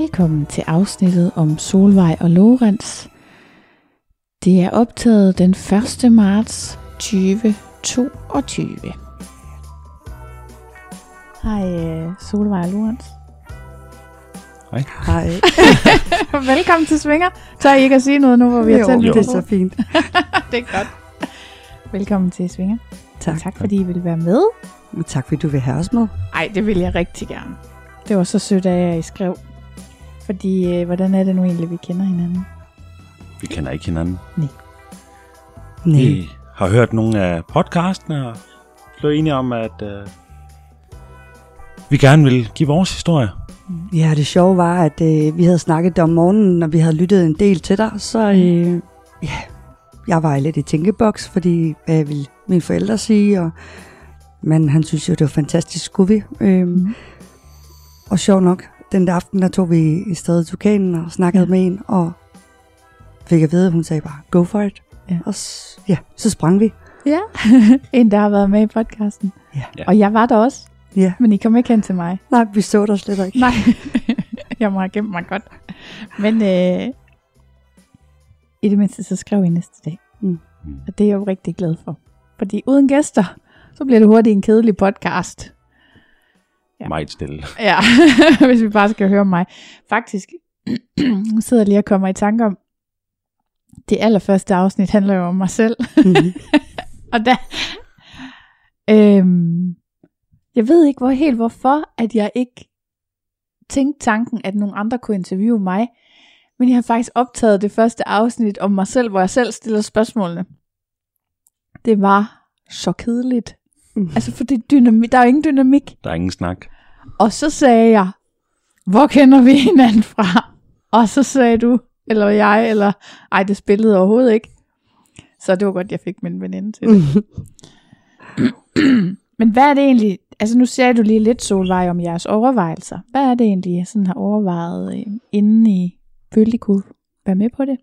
Velkommen til afsnittet om Solvej og Lorenz. Det er optaget den 1. marts 2022. Hej øh, Solvej og Lorenz. Hej. Hej. Velkommen til Svinger. Tør I ikke at sige noget nu, hvor vi har tændt det er så fint. det er godt. Velkommen til Svinger. Tak. Tak, tak fordi I vil være med. Tak fordi du vil have os med. Ej, det vil jeg rigtig gerne. Det var så sødt af jer, I skrev. Fordi, øh, hvordan er det nu egentlig, vi kender hinanden? Vi kender ikke hinanden. Nej. Vi har hørt nogle af podcastene og blev enige om, at øh, vi gerne vil give vores historie. Ja, det sjove var, at øh, vi havde snakket om morgenen, når vi havde lyttet en del til dig, så øh, ja, jeg var lidt i tænkeboks, fordi hvad ville mine forældre sige, og, men han synes jo, det var fantastisk, skulle vi. Øh, Mhm. Og sjov nok, den der aften, der tog vi i stedet tukanen og snakkede Ja. med en, og fik at vide, at hun sagde bare, go for it. Ja. Og s- ja, så sprang vi. Ja, en der har været med i podcasten. Ja. Ja. Og jeg var der også, Ja, men I kom ikke hen til mig. nej, vi så dig slet ikke. Nej, jeg må have gemt mig godt. Men øh, i det mindste, så skrev I næste dag. Mm. Og det er jeg jo rigtig glad for. Fordi uden gæster, så bliver det hurtigt en kedelig podcast. Ja. Meget stille. Ja, hvis vi bare skal høre mig. Faktisk, nu sidder jeg lige og kommer i tanke om, det allerførste afsnit handler jo om mig selv. Mhm. Og der, øhm, jeg ved ikke hvor helt hvorfor, at jeg ikke tænkte tanken, at nogle andre kunne interviewe mig. Men jeg har faktisk optaget det første afsnit om mig selv, hvor jeg selv stiller spørgsmålene. Det var så kedeligt. Mm. Altså, for det dynamik, der er jo ingen dynamik. Der er ingen snak. Og så sagde jeg, hvor kender vi hinanden fra? Og så sagde du, eller jeg, eller ej, det spillede overhovedet ikke. Så det var godt, jeg fik min veninde til det. Men hvad er det egentlig, altså nu sagde du lige lidt, Solvej, om jeres overvejelser. Hvad er det egentlig, jeg sådan har overvejet, øh, inden I følte, I kunne være med på det?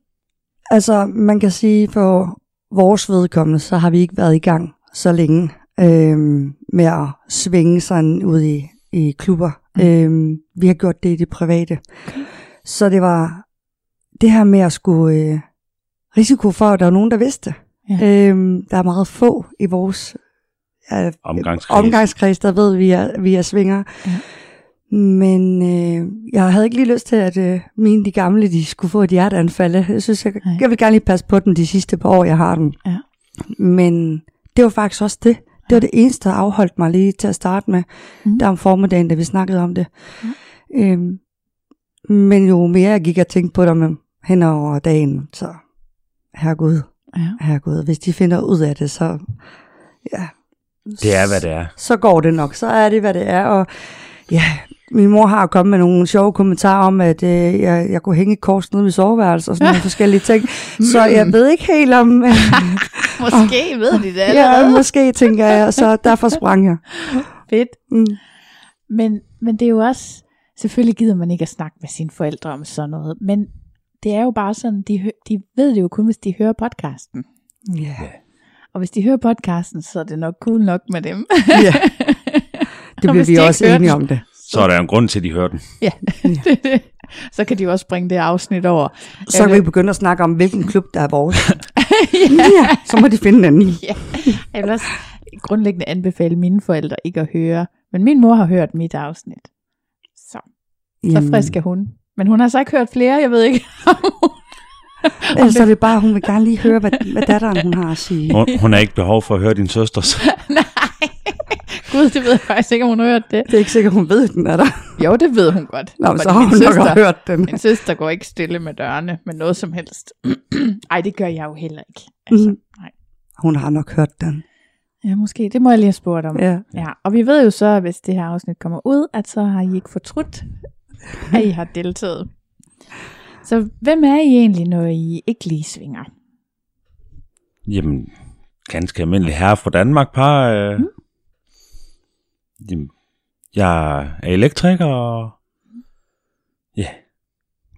Altså, man kan sige, for vores vedkommende, så har vi ikke været i gang så længe øhm, med at svinge sådan ud i, i klubber. Mm. Øhm, vi har gjort det i det private. Så det var det her med at skulle øh, risiko for, at der er nogen, der vidste. Ja. Øhm, der er meget få i vores ja, Omgangskreds. omgangskreds, der ved, vi er, vi er svinger. Ja. Men øh, jeg havde ikke lige lyst til, at øh, mine de gamle, de skulle få et hjerteanfald. Jeg synes, jeg, Nej. jeg vil gerne lige passe på den de sidste par år, jeg har den. Ja. Men det var faktisk også det. Det var det eneste, der afholdt mig lige til at starte med. Mm. Der om formiddagen, da vi snakkede om det. Øhm, men jo mere jeg gik og tænkte på det med, hen over dagen, så herregud, Ja. herregud, hvis de finder ud af det, så ja, Det er, hvad det er. så går det nok. Så er det, hvad det er. Og ja, min mor har kommet med nogle sjove kommentarer om, at øh, jeg, jeg kunne hænge et kors nede i mit soveværelse og sådan nogle forskellige ting. Så jeg ved ikke helt om... Måske ved de det ja, allerede. måske tænker jeg, så derfor sprang jeg. Fedt. Mm. Men, men det er jo også, selvfølgelig gider man ikke at snakke med sine forældre om sådan noget, men det er jo bare sådan, de, de ved det jo kun, hvis de hører podcasten. Ja. Og hvis de hører podcasten, så er det nok cool nok med dem. ja. Det Og bliver vi også enige den- om det. Så er der en grund til, at de hører den. Ja, så kan de jo også bringe det afsnit over. Så kan vi begynde at snakke om, hvilken klub, der er vores. ja, så må de finde en anden. Ja, jeg vil også grundlæggende anbefale mine forældre ikke at høre. Men min mor har hørt mit afsnit. Så, så frisk er hun. Men hun har så ikke hørt flere, jeg ved ikke. Ellers er det bare, hun vil gerne lige høre, hvad, hvad datteren hun har at sige. Hun, hun har ikke behov for at høre din søsters. Gud, det ved jeg faktisk ikke, om hun har hørt det. Det er ikke sikkert, hun ved, den er der. Jo, det ved hun godt. Nå, men så har hun nok søster- også hørt den. Min søster går ikke stille med dørene med noget som helst. Ej, det gør jeg jo heller ikke. Altså, Mhm. nej. Hun har nok hørt den. Ja, måske. Det må jeg lige have spurgt om. Ja. Ja, og vi ved jo så, at hvis det her afsnit kommer ud, at så har I ikke fortrudt, at I har deltaget. Så hvem er I egentlig, når I ikke lige svinger? Jamen, ganske almindelig herre fra Danmark par. Øh, Mm. Jamen, jeg er elektriker og ja,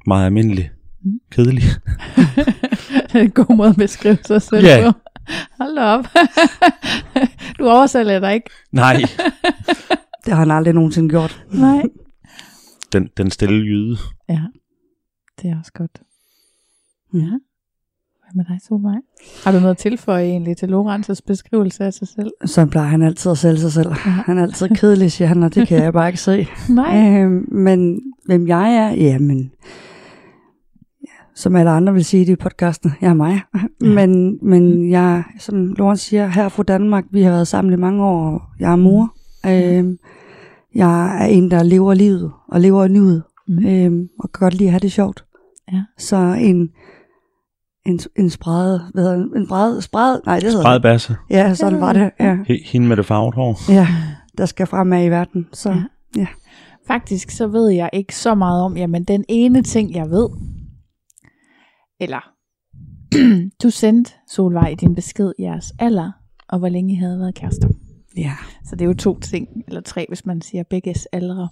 meget almindelig. Mm. Kedelig. Det er en god måde at beskrive sig selv Ja. på. Hold op. du oversælger dig ikke. Nej, Det har han aldrig nogensinde gjort. Nej. den, den stille jyde. Ja, det er også godt. Ja. Med dig, Solvej? Har du noget at tilføje egentlig til Lorentzes beskrivelse af sig selv? Så plejer han altid at sælge sig selv. Han er altid kedelig, siger han, og det kan jeg bare ikke se. Nej. Øh, men hvem jeg er, jamen, ja, som alle andre vil sige det i podcasten, jeg er mig. Ja. Men, men jeg, som Loren siger, her fra Danmark, vi har været sammen i mange år, og jeg er mor. Øh, jeg er en, der lever livet, og lever nuet, Mm. øh, og kan godt lide at have det sjovt. Ja. Så en, en, en spræde, hvad hedder en bræde, spræde, nej det hedder det. Bredbasse. Ja, sådan var det, ja. He- Hende med det farvet hår. Ja, der skal fremad i verden. Så Ja. ja. Faktisk så ved jeg ikke så meget om, jamen den ene ting, jeg ved, eller du sendte Solvej din besked jeres alder, og hvor længe I havde været kærester. ja. Så det er jo to ting, eller tre, hvis man siger begges aldre.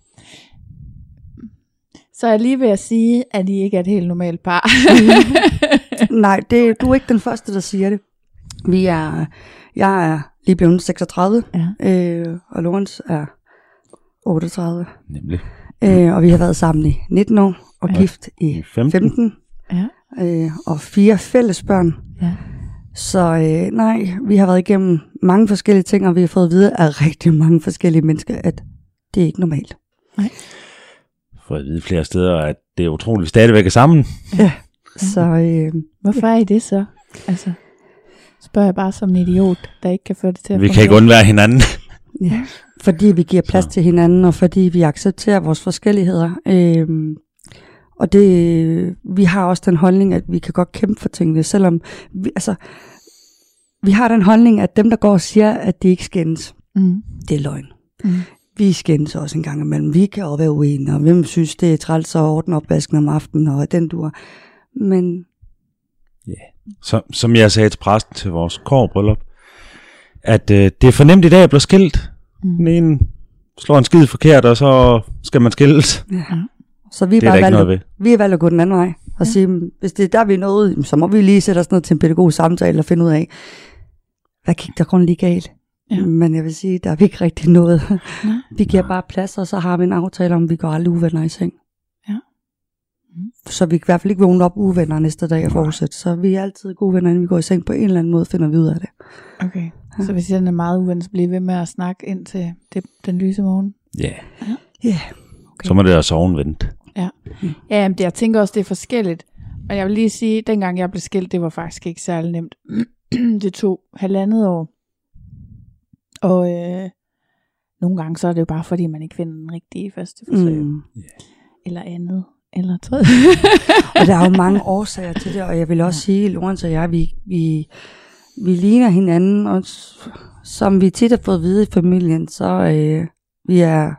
Så er jeg lige ved at sige, at I ikke er et helt normalt par. Nej, det, du er ikke den første, der siger det. Vi er, jeg er lige blevet 36, ja. øh, og Lawrence er 38. Nemlig. Øh, og vi har været sammen i 19 år, og Ja. gift i 15. 15, Ja. øh, og fire fælles børn. ja. Så øh, nej, vi har været igennem mange forskellige ting, og vi har fået at vide af rigtig mange forskellige mennesker, at det er ikke normalt. For at vide flere steder, at det er utroligt, at vi stadigvæk er sammen. Så øh, Hvorfor er I det så? Altså, spørger jeg bare som en idiot, der ikke kan få det til at Vi kan ikke undvære hinanden. Ja, fordi vi giver plads Så. til hinanden, og fordi vi accepterer vores forskelligheder. Øhm, og det, vi har også den holdning, at vi kan godt kæmpe for tingene, selvom vi, altså, vi har den holdning, at dem, der går og siger, at de ikke skændes, Mm. det er løgn. Mm. Vi skændes også en gang imellem. Vi kan også være uenige, og hvem synes, det er træls at ordne opvasken om aftenen, og den dur. Men Som, som jeg sagde til præsten til vores kårbryllup, at øh, det er for nemt i dag at blive skilt. Mm. Den ene slår en skid forkert, og så skal man skilles. ja. Så vi er Det bare der ikke valgt, noget ved. vi er valgt at gå den anden vej. Og sige, "Men hvis det er der, vi er nået, jamen, så må vi lige sætte os ned til en pædagogisk samtale og finde ud af, hvad gik der grund lige galt? Ja. Men jeg vil sige, der er vi ikke rigtig noget. Nej. vi giver bare plads, og så har vi en aftale om, at vi går aldrig uvenner i seng. Ja. Mm. Så vi kan i hvert fald ikke vågne op uvenner næste dag og fortsætte. Så vi er altid gode venner, inden vi går i seng. På en eller anden måde finder vi ud af det. Okay. Så hvis den er meget uvendt, så bliver ved med at snakke ind til det, den lyse morgen? Ja, Ja. Yeah. Okay. så må det soven vente. Ja, men det, jeg tænker også, det er forskelligt. Og jeg vil lige sige, at dengang jeg blev skilt, det var faktisk ikke særlig nemt. det tog halvandet år. Og øh, nogle gange så er det jo bare, fordi man ikke finder den rigtige første forsøg. Mm. Mm. Eller andet. Eller tredje. Og der er jo mange årsager til det, og jeg vil også sige, Lorenz og jeg, vi, vi, vi ligner hinanden, og som vi tit har fået at vide i familien, så øh, vi er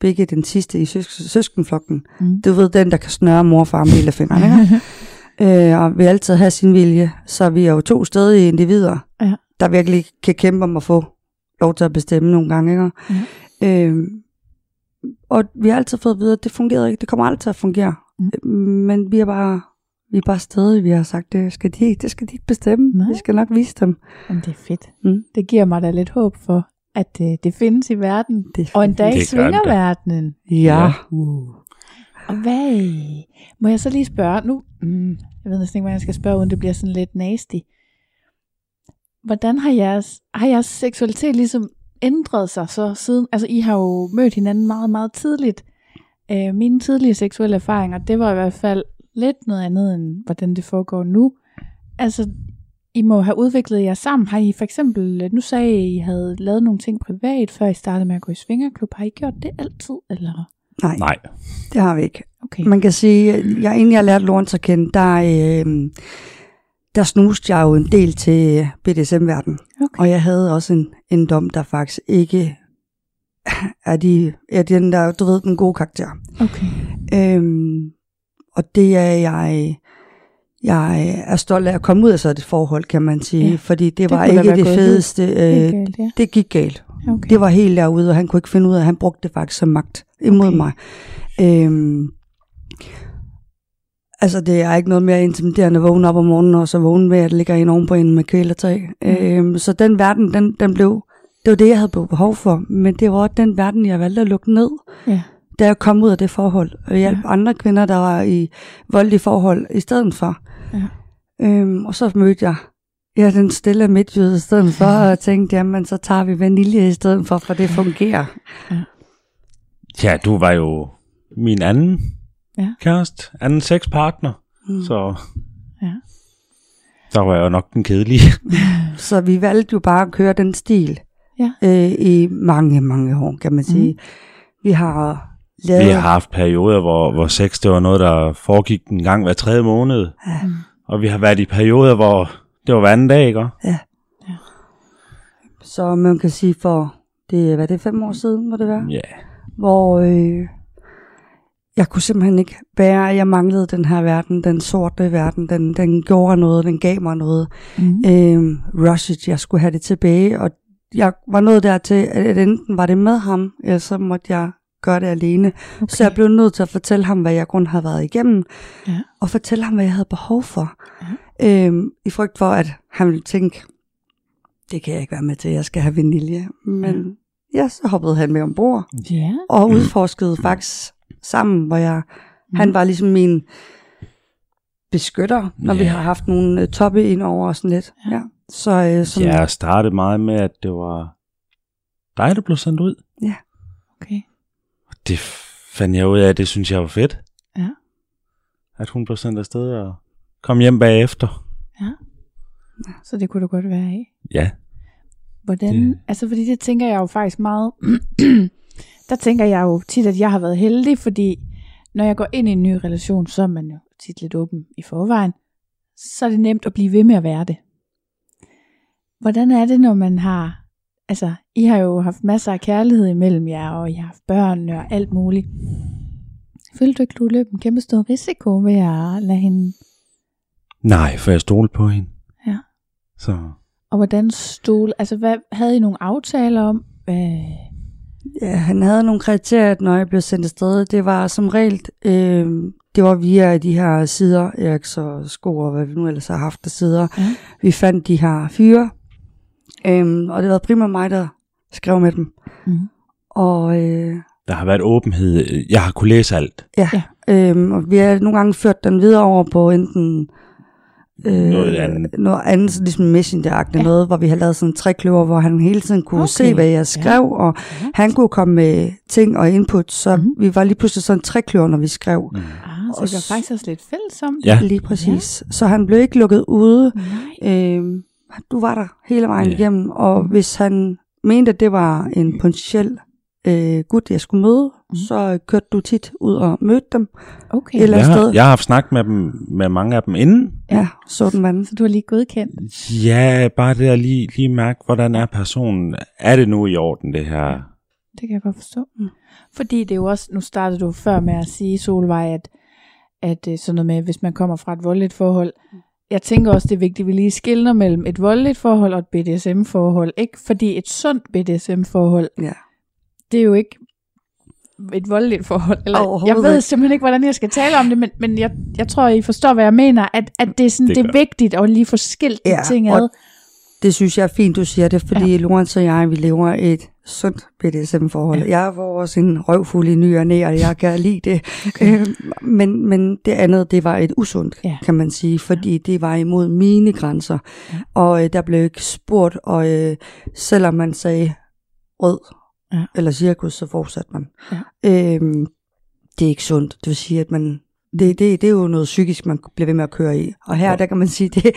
begge den sidste i søs- søskenflokken. Mm. Du ved, den, der kan snøre mor og far med lillefingrene, ikke? øh, og vil altid have sin vilje. Så vi er jo to stadige individer, Ja. der virkelig kan kæmpe om at få lov til at bestemme nogle gange. Ikke? Ja. Øh, og vi har altid fået at vide, at det fungerede ikke. Det kommer altid til at fungere. Mm. Men vi er bare, vi er bare stadig, vi har sagt, det skal de, ikke- det skal de ikke bestemme. Nej. Vi skal nok vise dem. Jamen, det er fedt. Mm. Det giver mig da lidt håb for, at øh, det findes i verden, Det og endda i Det gør det. svingerverdenen. Ja. Ja. Ja. Og hvad, må jeg så lige spørge, nu, mm, jeg ved næsten ikke, hvad jeg skal spørge, uden det bliver sådan lidt nasty. Hvordan har jeres, har jeres seksualitet ligesom ændret sig så siden, altså I har jo mødt hinanden meget, meget tidligt. Øh, mine tidlige seksuelle erfaringer, det var i hvert fald lidt noget andet, end hvordan det foregår nu. Altså, I må have udviklet jer sammen. Har I for eksempel, nu sagde I, at I havde lavet nogle ting privat, før I startede med at gå i svingerklub. Har I gjort det altid, eller? Nej, Nej. det har vi ikke. Okay. Man kan sige, jeg, inden jeg lærte Lawrence at kende, der, øh, der snuste jeg jo en del til BDSM-verdenen. okay. Og jeg havde også en, en dom, der faktisk ikke er, de, er den der, du ved, den gode karakter. okay. Øhm, og det er jeg, jeg er stolt af at komme ud af sådan et forhold, kan man sige. Ja, fordi det, det var ikke det fedeste. Øh, galt, ja. det gik galt. Okay. Det var helt derude, og han kunne ikke finde ud af, at han brugte det faktisk som magt imod Okay. mig. Øhm, altså, det er ikke noget mere intimiderende at vågne op om morgenen, og så vågne med, at der ligger en oven på en med kvælertag. Mm. Øhm, så den verden, den, den blev, det var det, jeg havde behov for, men det var også den verden, jeg valgte at lukke ned, Ja. da jeg kom ud af det forhold, og hjalp Ja. ja. andre kvinder, der var i voldelige forhold i stedet for. Ja. Øhm, og så mødte jeg ja, den stille midtjyde i stedet for, og jeg tænkte, jamen, så tager vi vanilje i stedet for, for det fungerer. Ja, du var jo min anden Ja. kæreste, anden sexpartner, Mm. så Ja. der var jeg jo nok den kedelige. Så vi valgte jo bare at køre den stil Ja. øh, i mange, mange år, kan man sige. Mm. Vi har lavet... Vi har haft perioder, hvor, hvor sex det var noget, der foregik en gang hver tredje måned. Ja. Og vi har været i perioder, hvor det var hver anden dag, ikke? Så man kan sige for, det, er- hvad er det, fem år siden, må det være? Ja. Hvor øh, jeg kunne simpelthen ikke bære, at jeg manglede den her verden, den sorte verden, den, den gjorde noget, den gav mig noget. Mm. Øh, rushet, jeg skulle have det tilbage, og jeg var nået dertil, at enten var det med ham, eller så måtte jeg gøre det alene. Okay. Så jeg blev nødt til at fortælle ham, hvad jeg grund havde været igennem, Ja. og fortælle ham, hvad jeg havde behov for. Ja. Øhm, I frygt for, at han ville tænke, det kan jeg ikke være med til, jeg skal have vanilje. Men ja, ja så hoppede han med ombord, Ja. og udforskede faktisk sammen, hvor jeg, han var ligesom min beskytter, når vi Ja. har haft nogle øh, toppe ind over og sådan lidt. Ja. Ja. Så, øh, som, Jeg startede meget med, at det var dig, der blev sendt ud. Okay. Og det fandt jeg ud af, at det synes jeg var fedt. Ja. At hun blev sendt afsted og kom hjem bagefter. Så det kunne du godt være af. Ja. Hvordan, det... altså fordi det tænker jeg jo faktisk meget, der tænker jeg jo tit, at jeg har været heldig, fordi når jeg går ind i en ny relation, så er man jo tit lidt åben i forvejen, så er det nemt at blive ved med at være det. Hvordan er det, når man har, altså I har jo haft masser af kærlighed imellem jer, og I har haft børn og alt muligt. Følte du ikke, du løb en kæmpe stor risiko ved at lade hende, Nej, for jeg stole på hende. Ja. Så og hvordan stol, altså hvad, havde I nogle aftaler om, hvad, Ja, han havde nogle kriterier, når jeg blev sendt afsted. Det var som regel, øh, det var via de her sider, Eriks og Sko og hvad vi nu ellers har haft af sider. Ja. Vi fandt de her fyre, øh, og det var primært mig, der skrev med dem. mm, Og øh, der har været åbenhed. Jeg har kunne læse alt. ja, Ja. Øh, og vi har nogle gange ført den videre over på enten øh, Noget andet. noget andet, så ligesom messenger Ja. noget, hvor vi har lavet sådan en trekløver, hvor han hele tiden kunne Okay. se, hvad jeg skrev, ja. og Ja. han kunne komme med ting og input, så Mhm. mm. vi var lige pludselig sådan en trekløver, når vi skrev. Mm. Ah, så Og det var faktisk også lidt fælles om. Ja. Lige præcis. Ja. Så han blev ikke lukket ude. Nej. Øh, du var der hele vejen Ja. igennem, og hvis han mente, at det var en potentiel øh, gut, jeg skulle møde, mm. så kørte du tit ud og mødte dem. Okay. Eller- Jeg har, sted. jeg har haft snak med, dem, med mange af dem inden. Ja, så den manden. Så du har lige godkendt. Ja, bare det at lige, lige mærke, hvordan er personen. Er det nu i orden, det her? Det kan jeg godt forstå. Mm. Fordi det er jo også, nu startede du før med at sige, Solvej, at, at øh, sådan noget med, hvis man kommer fra et voldeligt forhold, jeg tænker også, det er vigtigt, at vi lige skiller mellem et voldeligt forhold og et BDSM-forhold. Ikke fordi et sundt BDSM-forhold, Ja. Det er jo ikke et voldeligt forhold. Eller, jeg ved simpelthen ikke, hvordan jeg skal tale om det, men, men jeg, jeg tror, I forstår, hvad jeg mener. At, at det, er sådan, Det det, det er vigtigt at lige få skilt de Ja, ting ad. det synes jeg er fint, du siger det, fordi ja. Lorenz og jeg, vi lever et sundt BDSM-forhold. Ja. Jeg får også en røvfuld i ny og næ, og jeg kan lide det. Okay. Øh, men, men det andet, det var et usundt, ja. kan man sige, fordi ja. det var imod mine grænser. Ja. Og øh, der blev ikke spurgt, og øh, selvom man sagde rød ja. eller cirkus, så fortsatte man. Ja. Øh, det er ikke sundt. Det vil sige, at man det, det, det er jo noget psykisk, man bliver ved med at køre i. Og her, der kan man sige, det...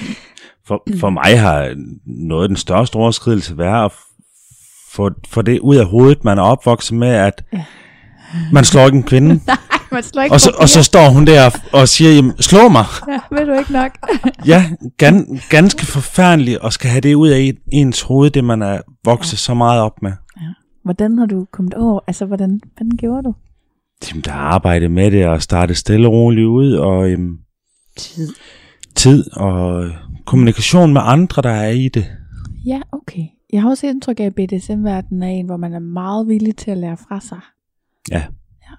For, for mig har noget af den største overskridelse været at få, få det ud af hovedet, man er opvokset med, at ja. man slår ikke en kvinde. Nej, man slår ikke og, så, og så står hun der og siger, jamen, slå mig. Ja, ved du ikke nok. ja, gan, ganske forfærdeligt at skal have det ud af ens hoved, det man er vokset ja. så meget op med. Hvordan har du kommet over? Altså, hvordan, hvordan gjorde du? Jamen, der er arbejdet med det og starte stille og roligt ud, og øhm, tid. tid og kommunikation med andre, der er i det. Ja, okay. Jeg har også indtryk af, at BDSM-verdenen er en, hvor man er meget villig til at lære fra sig. Ja. Ja,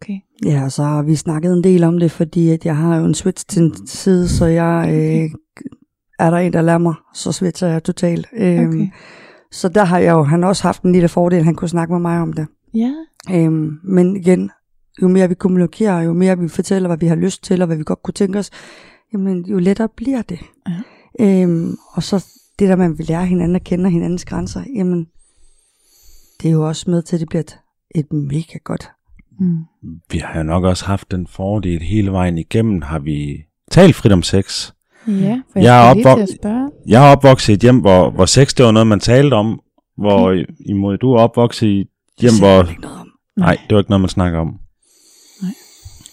okay. Ja, så har vi snakket en del om det, fordi at jeg har jo en switch til en side, så jeg øh, er der en, der lærer mig, så switcher jeg totalt. Øhm, okay. Så der har jeg jo, han også haft en lille fordel, han kunne snakke med mig om det. Ja. Øhm, men igen, jo mere vi kommunikerer, jo mere vi fortæller, hvad vi har lyst til, og hvad vi godt kunne tænke os, jamen, jo lettere bliver det. Ja. Øhm, og så det der, man vil lære hinanden at kende hinandens grænser, jamen, det er jo også med til, at det bliver et, et mega godt. Mm. Vi har jo nok også haft den fordel hele vejen igennem, har vi talt frit om sex. Ja, for jeg, jeg, er, opvok- jeg er opvokset i et hjem, hvor, hvor sex det var noget, man talte om, hvor okay. imod du er opvokset i hjem, hvor... Ikke noget om. Nej, det var ikke noget, man snakker om. Nej.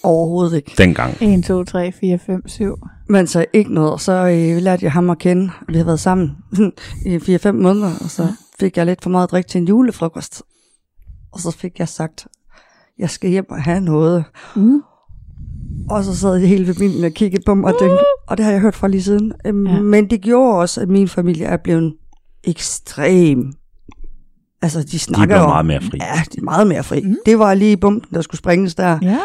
Overhovedet ikke. Dengang. 1, 2, 3, 4, 5, 7. Men så ikke noget. Så øh, lærte jeg ham at kende. Vi har været sammen i 4-5 måneder, og så fik jeg lidt for meget drik til en julefrokost. Og så fik jeg sagt, jeg skal hjem og have noget. Mm. Og så sad jeg hele familien og kiggede på mig, og, tænkte, og det har jeg hørt fra lige siden. Øhm, ja. Men det gjorde også, at min familie er blevet ekstrem Altså, de snakker de meget mere fri. Ja, de er meget mere fri. Mm. Det var lige bumpen, der skulle springes der. Ja.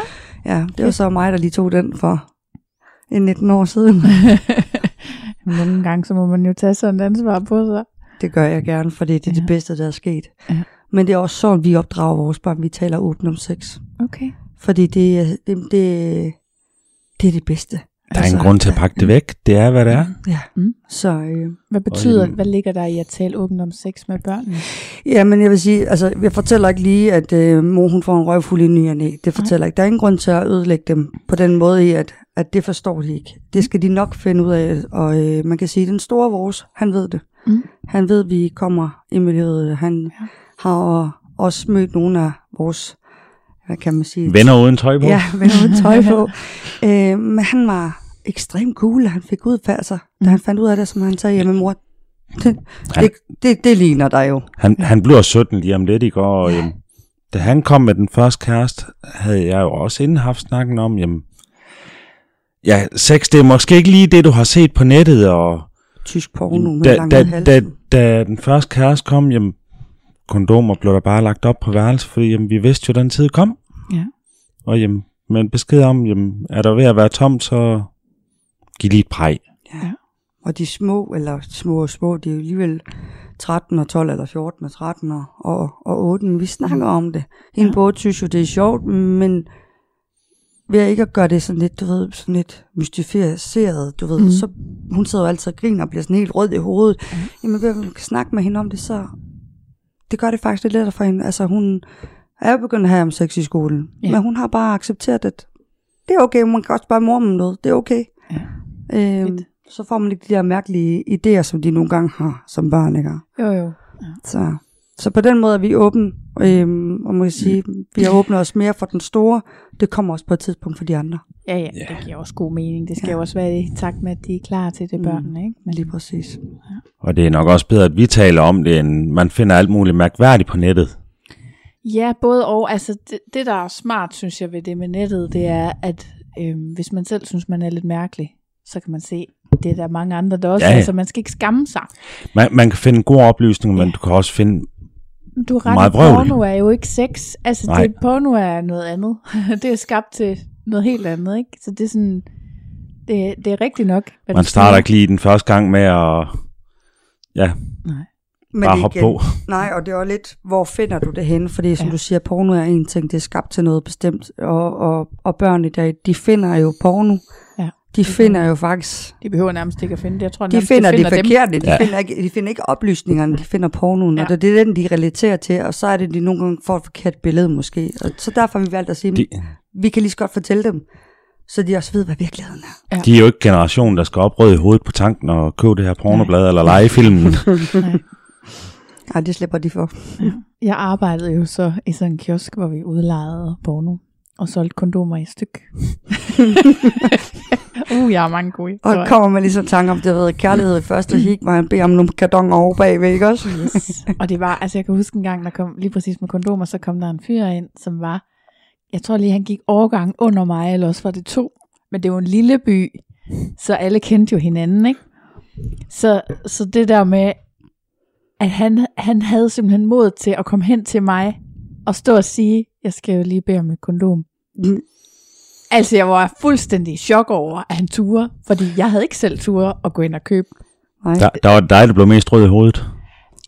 Ja, det var så mig, der lige tog den for en 19 år siden. Nogle gange, så må man jo tage sådan et ansvar på sig. Det gør jeg gerne, for det er ja. det bedste, der er sket. Ja. Men det er også sådan, vi opdrager vores børn. Vi taler åbent om sex. Okay. Fordi det, det, det, det er det bedste. Der er altså, en grund til at pakke det væk. Det er, hvad det er. Ja. Mm. Så, øh, hvad betyder, hvad ligger der i at tale åbent om sex med børnene? Ja, men jeg vil sige, altså, jeg fortæller ikke lige, at øh, mor hun får en røvfuld i ny og næ. Det fortæller Nej. ikke. Der er ingen grund til at ødelægge dem på den måde i, at, at det forstår de ikke. Det skal de nok finde ud af. Og øh, man kan sige, at den store vores, han ved det. Mm. Han ved, at vi kommer i miljøet. Han ja. har også mødt nogle af vores hvad kan man sige? Venner uden tøj på? Ja, venner uden tøj på. øh, men han var ekstremt cool, han fik ud af sig, da han fandt ud af det, som han sagde, jamen mor, det, han, det, det, det ligner dig jo. Han, han bliver 17 lige om lidt i går, og jamen, da han kom med den første kæreste, havde jeg jo også inden haft snakken om, jamen, ja, sex, det er måske ikke lige det, du har set på nettet, og tysk porno med da, da, da, da den første kæreste kom, jamen, kondomer blev der bare lagt op på værelse, fordi jamen, vi vidste jo, den tid kom. Ja. Og jamen, med en besked om, jamen, er der ved at være tomt, så giv lige et præg. Ja. Og de små, eller små og små, de er jo alligevel 13 og 12 eller 14 og 13 og, og, og 8. Vi snakker om det. En ja. både synes jo, det er sjovt, men ved ikke at gøre det sådan lidt, du ved, sådan lidt mystificeret, du ved, mm. så hun sidder jo altid og griner og bliver sådan helt rød i hovedet. Mm. Jamen ved at man kan snakke med hende om det, så det gør det faktisk lidt lettere for hende. Altså hun er jo begyndt at have om sex i skolen, ja. men hun har bare accepteret, at det er okay, man kan også bare mor om noget, det er okay. Ja. Øhm, så får man ikke de der mærkelige idéer, som de nogle gange har som børn, ikke? Jo, jo. Ja. Så, så på den måde er vi åbne, øhm, og må jeg sige, vi har åbnet os mere for den store. Det kommer også på et tidspunkt for de andre. Ja, ja, det giver også god mening. Det skal ja. jo også være i takt med, at de er klar til det, mm. børnene, ikke? Men, Lige præcis. Ja. Og det er nok også bedre, at vi taler om det, end man finder alt muligt mærkværdigt på nettet. Ja, både og. Altså, det, det der er smart, synes jeg, ved det med nettet, det er, at øhm, hvis man selv synes, man er lidt mærkelig, så kan man se, det er der mange andre, der også ja, ja. altså man skal ikke skamme sig. Man, man kan finde gode oplysninger, ja. men du kan også finde du er ret, meget porno er jo ikke sex. Altså, det, porno er noget andet. det er skabt til noget helt andet, ikke? Så det er sådan, det, det er rigtigt nok. Man starter ikke lige den første gang med at ja, Nej. Men bare det hop igen- på. Nej, og det er også lidt, hvor finder du det henne? Fordi som ja. du siger, porno er en ting, det er skabt til noget bestemt. Og, og, og børn i dag, de finder jo porno. Ja. De finder jo faktisk, De behøver nærmest ikke at finde det. Jeg tror, de nærmest, finder de det finder dem. forkerte. De, Ja. finder ikke, de finder ikke oplysningerne, de finder pornoen. Ja. Og det er den, de relaterer til. Og så er det, de nogle gange får et forkert billede måske. Og så derfor har vi valgt at sige, De, vi kan lige så godt fortælle dem, så de også ved, hvad virkeligheden er. de er jo ikke generationen, der skal op rød i hovedet på tanken og købe det her pornoblad eller lege filmen. Nej. Nej, det slipper de for. Jeg arbejdede jo så i sådan en kiosk, hvor vi udlejede porno og solgte kondomer i styk. uh, jeg har mange gode Og historier. kommer man lige så tanke om, det har været kærlighed i første hik, hvor han beder om nogle kardonger over bagved, ikke også? Yes. Og det var, altså jeg kan huske en gang, der kom lige præcis med kondomer, så kom der en fyr ind, som var, jeg tror lige, han gik overgang under mig, eller også var det to. Men det var en lille by, så alle kendte jo hinanden, ikke? Så, så det der med, at han, han havde simpelthen mod til at komme hen til mig, og stå og sige, jeg skal jo lige bede om et kondom. Mm. Altså, jeg var fuldstændig i chok over, at han turde, fordi jeg havde ikke selv turde at gå ind og købe. Nej. Der, der var dig, der blev mest rød i hovedet.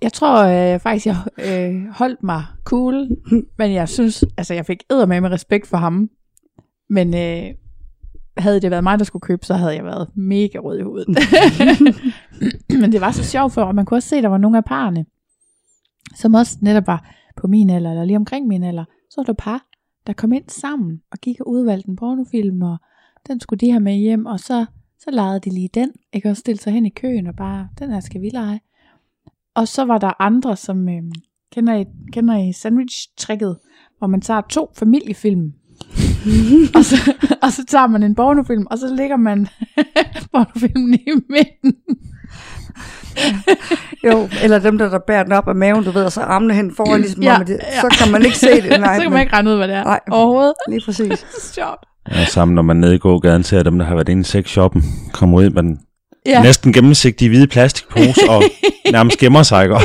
Jeg tror øh, faktisk, jeg øh, holdt mig cool, men jeg synes, altså jeg fik med med respekt for ham. Men øh, havde det været mig, der skulle købe, så havde jeg været mega rød i hovedet. men det var så sjovt for, og man kunne også se, at der var nogle af parerne, som også netop var på min alder, eller lige omkring min alder. Så var der par, der kom ind sammen og gik og udvalgte en pornofilm, og den skulle de have med hjem, og så, så legede de lige den, ikke? Og stille sig hen i køen og bare, den her skal vi lege. Og så var der andre, som øh, kender I, kender I sandwich-tricket, hvor man tager to familiefilm, og, så, og så tager man en pornofilm, og så lægger man pornofilmen i midten. Jo, eller dem, der, der bærer den op af maven, du ved, og så armene hen foran, ligesom Ja, det, ja. så kan man ikke se det. Nej, så kan man ikke regne ud, hvad det er Nej. overhovedet. Lige præcis. Sjovt. Ja, sammen når man nede i gågaden ser dem, der har været inde i sexshoppen, kommer ud med den Ja. næsten gennemsigtige hvide plastikpose og nærmest gemmer sig, ikke?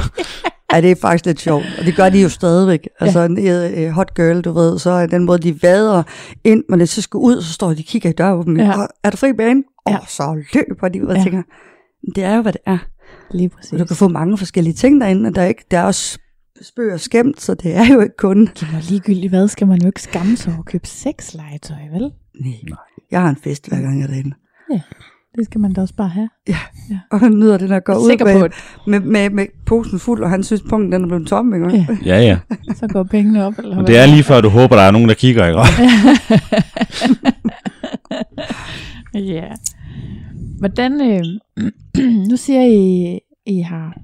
Ja, det er faktisk lidt sjovt, og det gør de jo stadigvæk. Altså en uh, hot girl, du ved, så er den måde, de vader ind, men det så skal ud, så står de og kigger i døråbningen. Ja. Ja. Er der fri bane? Og Ja. så løber de ud og Ja. tænker, det er jo, hvad det er. Lige præcis. Og du kan få mange forskellige ting derinde, og der er, ikke, der er også spøg og skæmt, så det er jo ikke kun... Jamen, ligegyldigt hvad, skal man jo ikke skamme sig over at købe sexlegetøj, vel? Nej. Jeg har en fest, hver gang jeg er derinde. Det skal man da også bare have. Og han nyder den at gå Jeg er ud sikker med, på, at med, med, med, posen fuld, og han synes, punkten den er blevet tom, ikke? Ja. Ja, ja. så går pengene op. Eller Og hvad? det er lige før, du håber, der er nogen, der kigger, ikke? Ja. Hvordan, øh, nu siger I, I har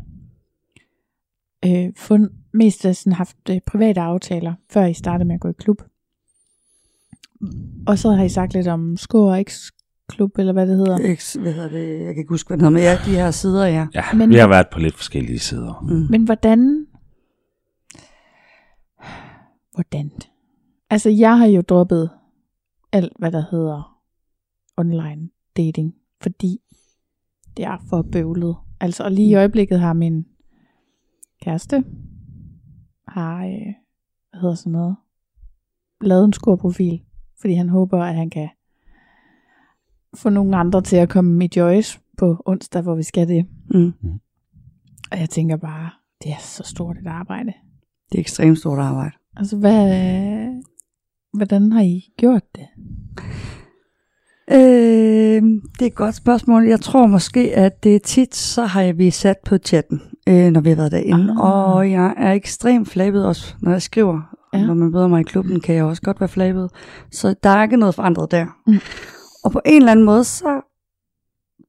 øh, fund, mest af sådan haft øh, private aftaler, før I startede med at gå i klub. Og så har I sagt lidt om Skår og X-klub, eller hvad det hedder. Ikke, hvad hedder det? Jeg kan ikke huske, hvad den hedder, men ja, de her sider, ja. Ja, Men- Men... vi har været på lidt forskellige sider. Mm. Men hvordan... Hvordan? Altså, jeg har jo droppet alt, hvad der hedder online dating, fordi det er for bøvlet. Altså, og lige i øjeblikket har min kæreste, har, øh, hvad hedder sådan noget, lavet en skorprofil, fordi han håber, at han kan få nogle andre til at komme i Joyce på onsdag, hvor vi skal det. Mm. Og jeg tænker bare, det er så stort et arbejde. Det er ekstremt stort arbejde. Altså, hvad, hvordan har I gjort det? Øh, det er et godt spørgsmål. Jeg tror måske, at det er tit, så har vi sat på chatten, øh, når vi har været derinde. Ah. Og jeg er ekstremt flabet også, når jeg skriver. Ja. Når man møder mig i klubben, kan jeg også godt være flabet. Så der er ikke noget forandret der. Mm. Og på en eller anden måde, så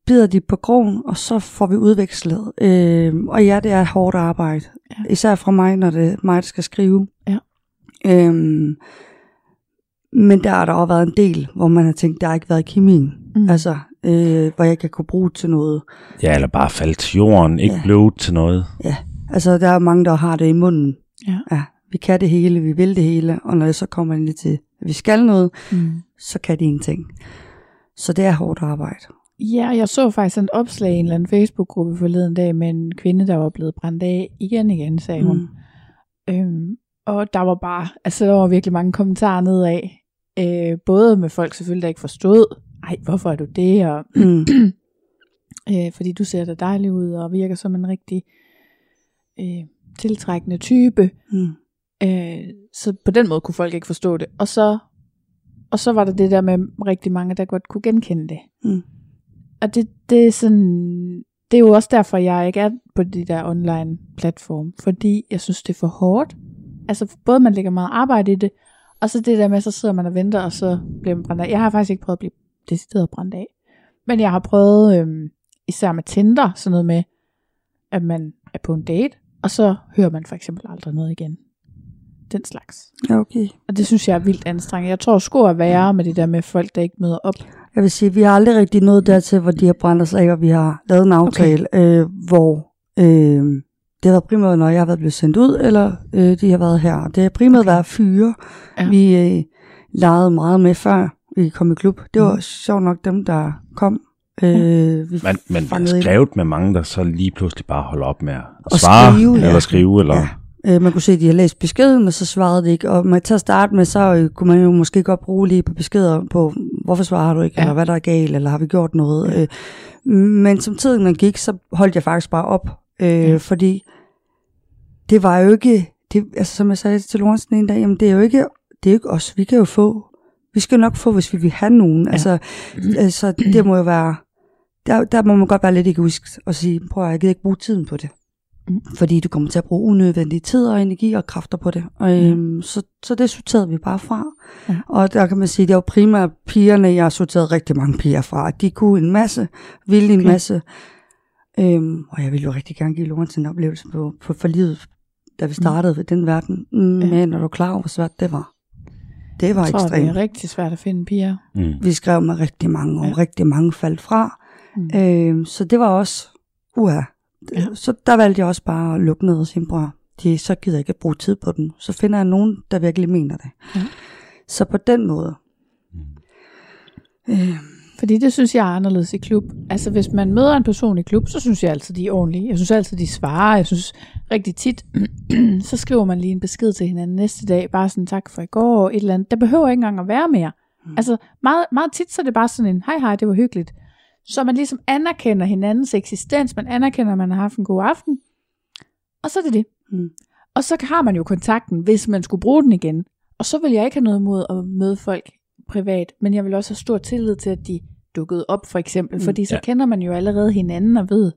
bider de på krogen, og så får vi udvekslet. Øh, og ja, det er hårdt arbejde. Ja. Især fra mig, når det er mig, der skal skrive. Ja. Øhm, men der har der også været en del, hvor man har tænkt, der har ikke været kemien. Mm. Altså, øh, hvor jeg kan kunne bruge til noget. Ja, eller bare falde til jorden, ikke ja. Ja. blive til noget. Altså, der er mange, der har det i munden. Ja. ja. Vi kan det hele, vi vil det hele, og når det så kommer ind til, at vi skal noget, Mm. så kan de ingenting. Så det er hårdt arbejde. Ja, jeg så faktisk et opslag i en eller anden Facebook-gruppe forleden dag med en kvinde, der var blevet brændt af igen igen, sagde hun. Mm. Øhm, og der var bare, altså der var virkelig mange kommentarer nedad. Øh, både med folk selvfølgelig, der ikke forstod, ej, hvorfor er du det? Og, Mm. øh, fordi du ser da dejlig ud og virker som en rigtig øh, tiltrækkende type. Mm. Øh, så på den måde kunne folk ikke forstå det. Og så, og så var der det der med rigtig mange, der godt kunne genkende det. Mm. Og det, det er sådan, det er jo også derfor, jeg ikke er på de der online platform, fordi jeg synes, det er for hårdt. Altså både man lægger meget arbejde i det, og så det der med, så sidder man og venter, og så bliver man brændt af. Jeg har faktisk ikke prøvet at blive decideret brændt af. Men jeg har prøvet, øhm, især med Tinder, sådan noget med, at man er på en date, og så hører man for eksempel aldrig noget igen. Den slags. Ja, okay. Og det synes jeg er vildt anstrengende. Jeg tror sgu at være med det der med folk, der ikke møder op. Jeg vil sige, vi har aldrig rigtig nået dertil, hvor de har brændt os af, og vi har lavet en aftale, okay. øh, hvor øh, det har været primært, når jeg har været blevet sendt ud, eller øh, de har været her. Det har primært okay. været fyre, Ja. ja. vi øh, legede meget med, før vi kom i klub. Det var Mm. sjovt nok dem, der kom. Øh, vi jeg ind. skrevet med mange, der så lige pludselig bare holder op med at Og svare, skrive, ja. eller skrive, eller... Ja. Øh, man kunne se, at de har læst beskeden, men så svarede de ikke. Og med, til at starte med, så øh, kunne man jo måske godt bruge lige på beskeder på, hvorfor svarer du ikke, Ja. ja. eller hvad der er galt, eller har vi gjort noget. Ja. Øh, men som tiden gik, så holdt jeg faktisk bare op, øh, Ja. fordi det var jo ikke, det, altså som jeg sagde til Lorentzen en dag, jamen det er jo ikke, det er jo ikke os, vi kan jo få, vi skal nok få, hvis vi vil have nogen. Ja. Altså, altså, det må jo være, der, der må man godt være lidt egoistisk og sige, prøv at jeg gider ikke bruge tiden på det. Mm. Fordi du kommer til at bruge unødvendig tid og energi og kræfter på det. Og, øhm, så, så det sorterede vi bare fra. Ja. Og der kan man sige, det var primært pigerne, jeg har sorteret rigtig mange piger fra. De kunne en masse, ville en Okay. masse. Øhm, og jeg ville jo rigtig gerne give Lorentz en oplevelse på, på for livet, da vi startede ved den verden. Mm, Ja. Men når du er klar over, hvor svært det var. Det var Jeg tror, det ekstremt. er rigtig svært at finde piger. Mm. Vi skrev med rigtig mange, og Ja. rigtig mange faldt fra. Mm. Øhm, så det var også, uha. Ja. Så der valgte jeg også bare at lukke ned og sige, bror, de, så gider jeg ikke at bruge tid på den. Så finder jeg nogen, der virkelig mener det. Ja. Så på den måde. Øh, Fordi det synes jeg er anderledes i klub. Altså hvis man møder en person i klub, så synes jeg altid, de er ordentlige. Jeg synes altid, de svarer. Jeg synes rigtig tit, så skriver man lige en besked til hinanden næste dag. Bare sådan tak for i går og et eller andet. Der behøver ikke engang at være mere. Mm. Altså meget, meget tit, så er det bare sådan en, hej hej, det var hyggeligt. Så man ligesom anerkender hinandens eksistens. Man anerkender, at man har haft en god aften. Og så er det det. Mm. Og så har man jo kontakten, hvis man skulle bruge den igen. Og så vil jeg ikke have noget imod at møde folk privat, men jeg vil også have stor tillid til, at de dukkede op, for eksempel, mm. fordi så Ja. kender man jo allerede hinanden og ved.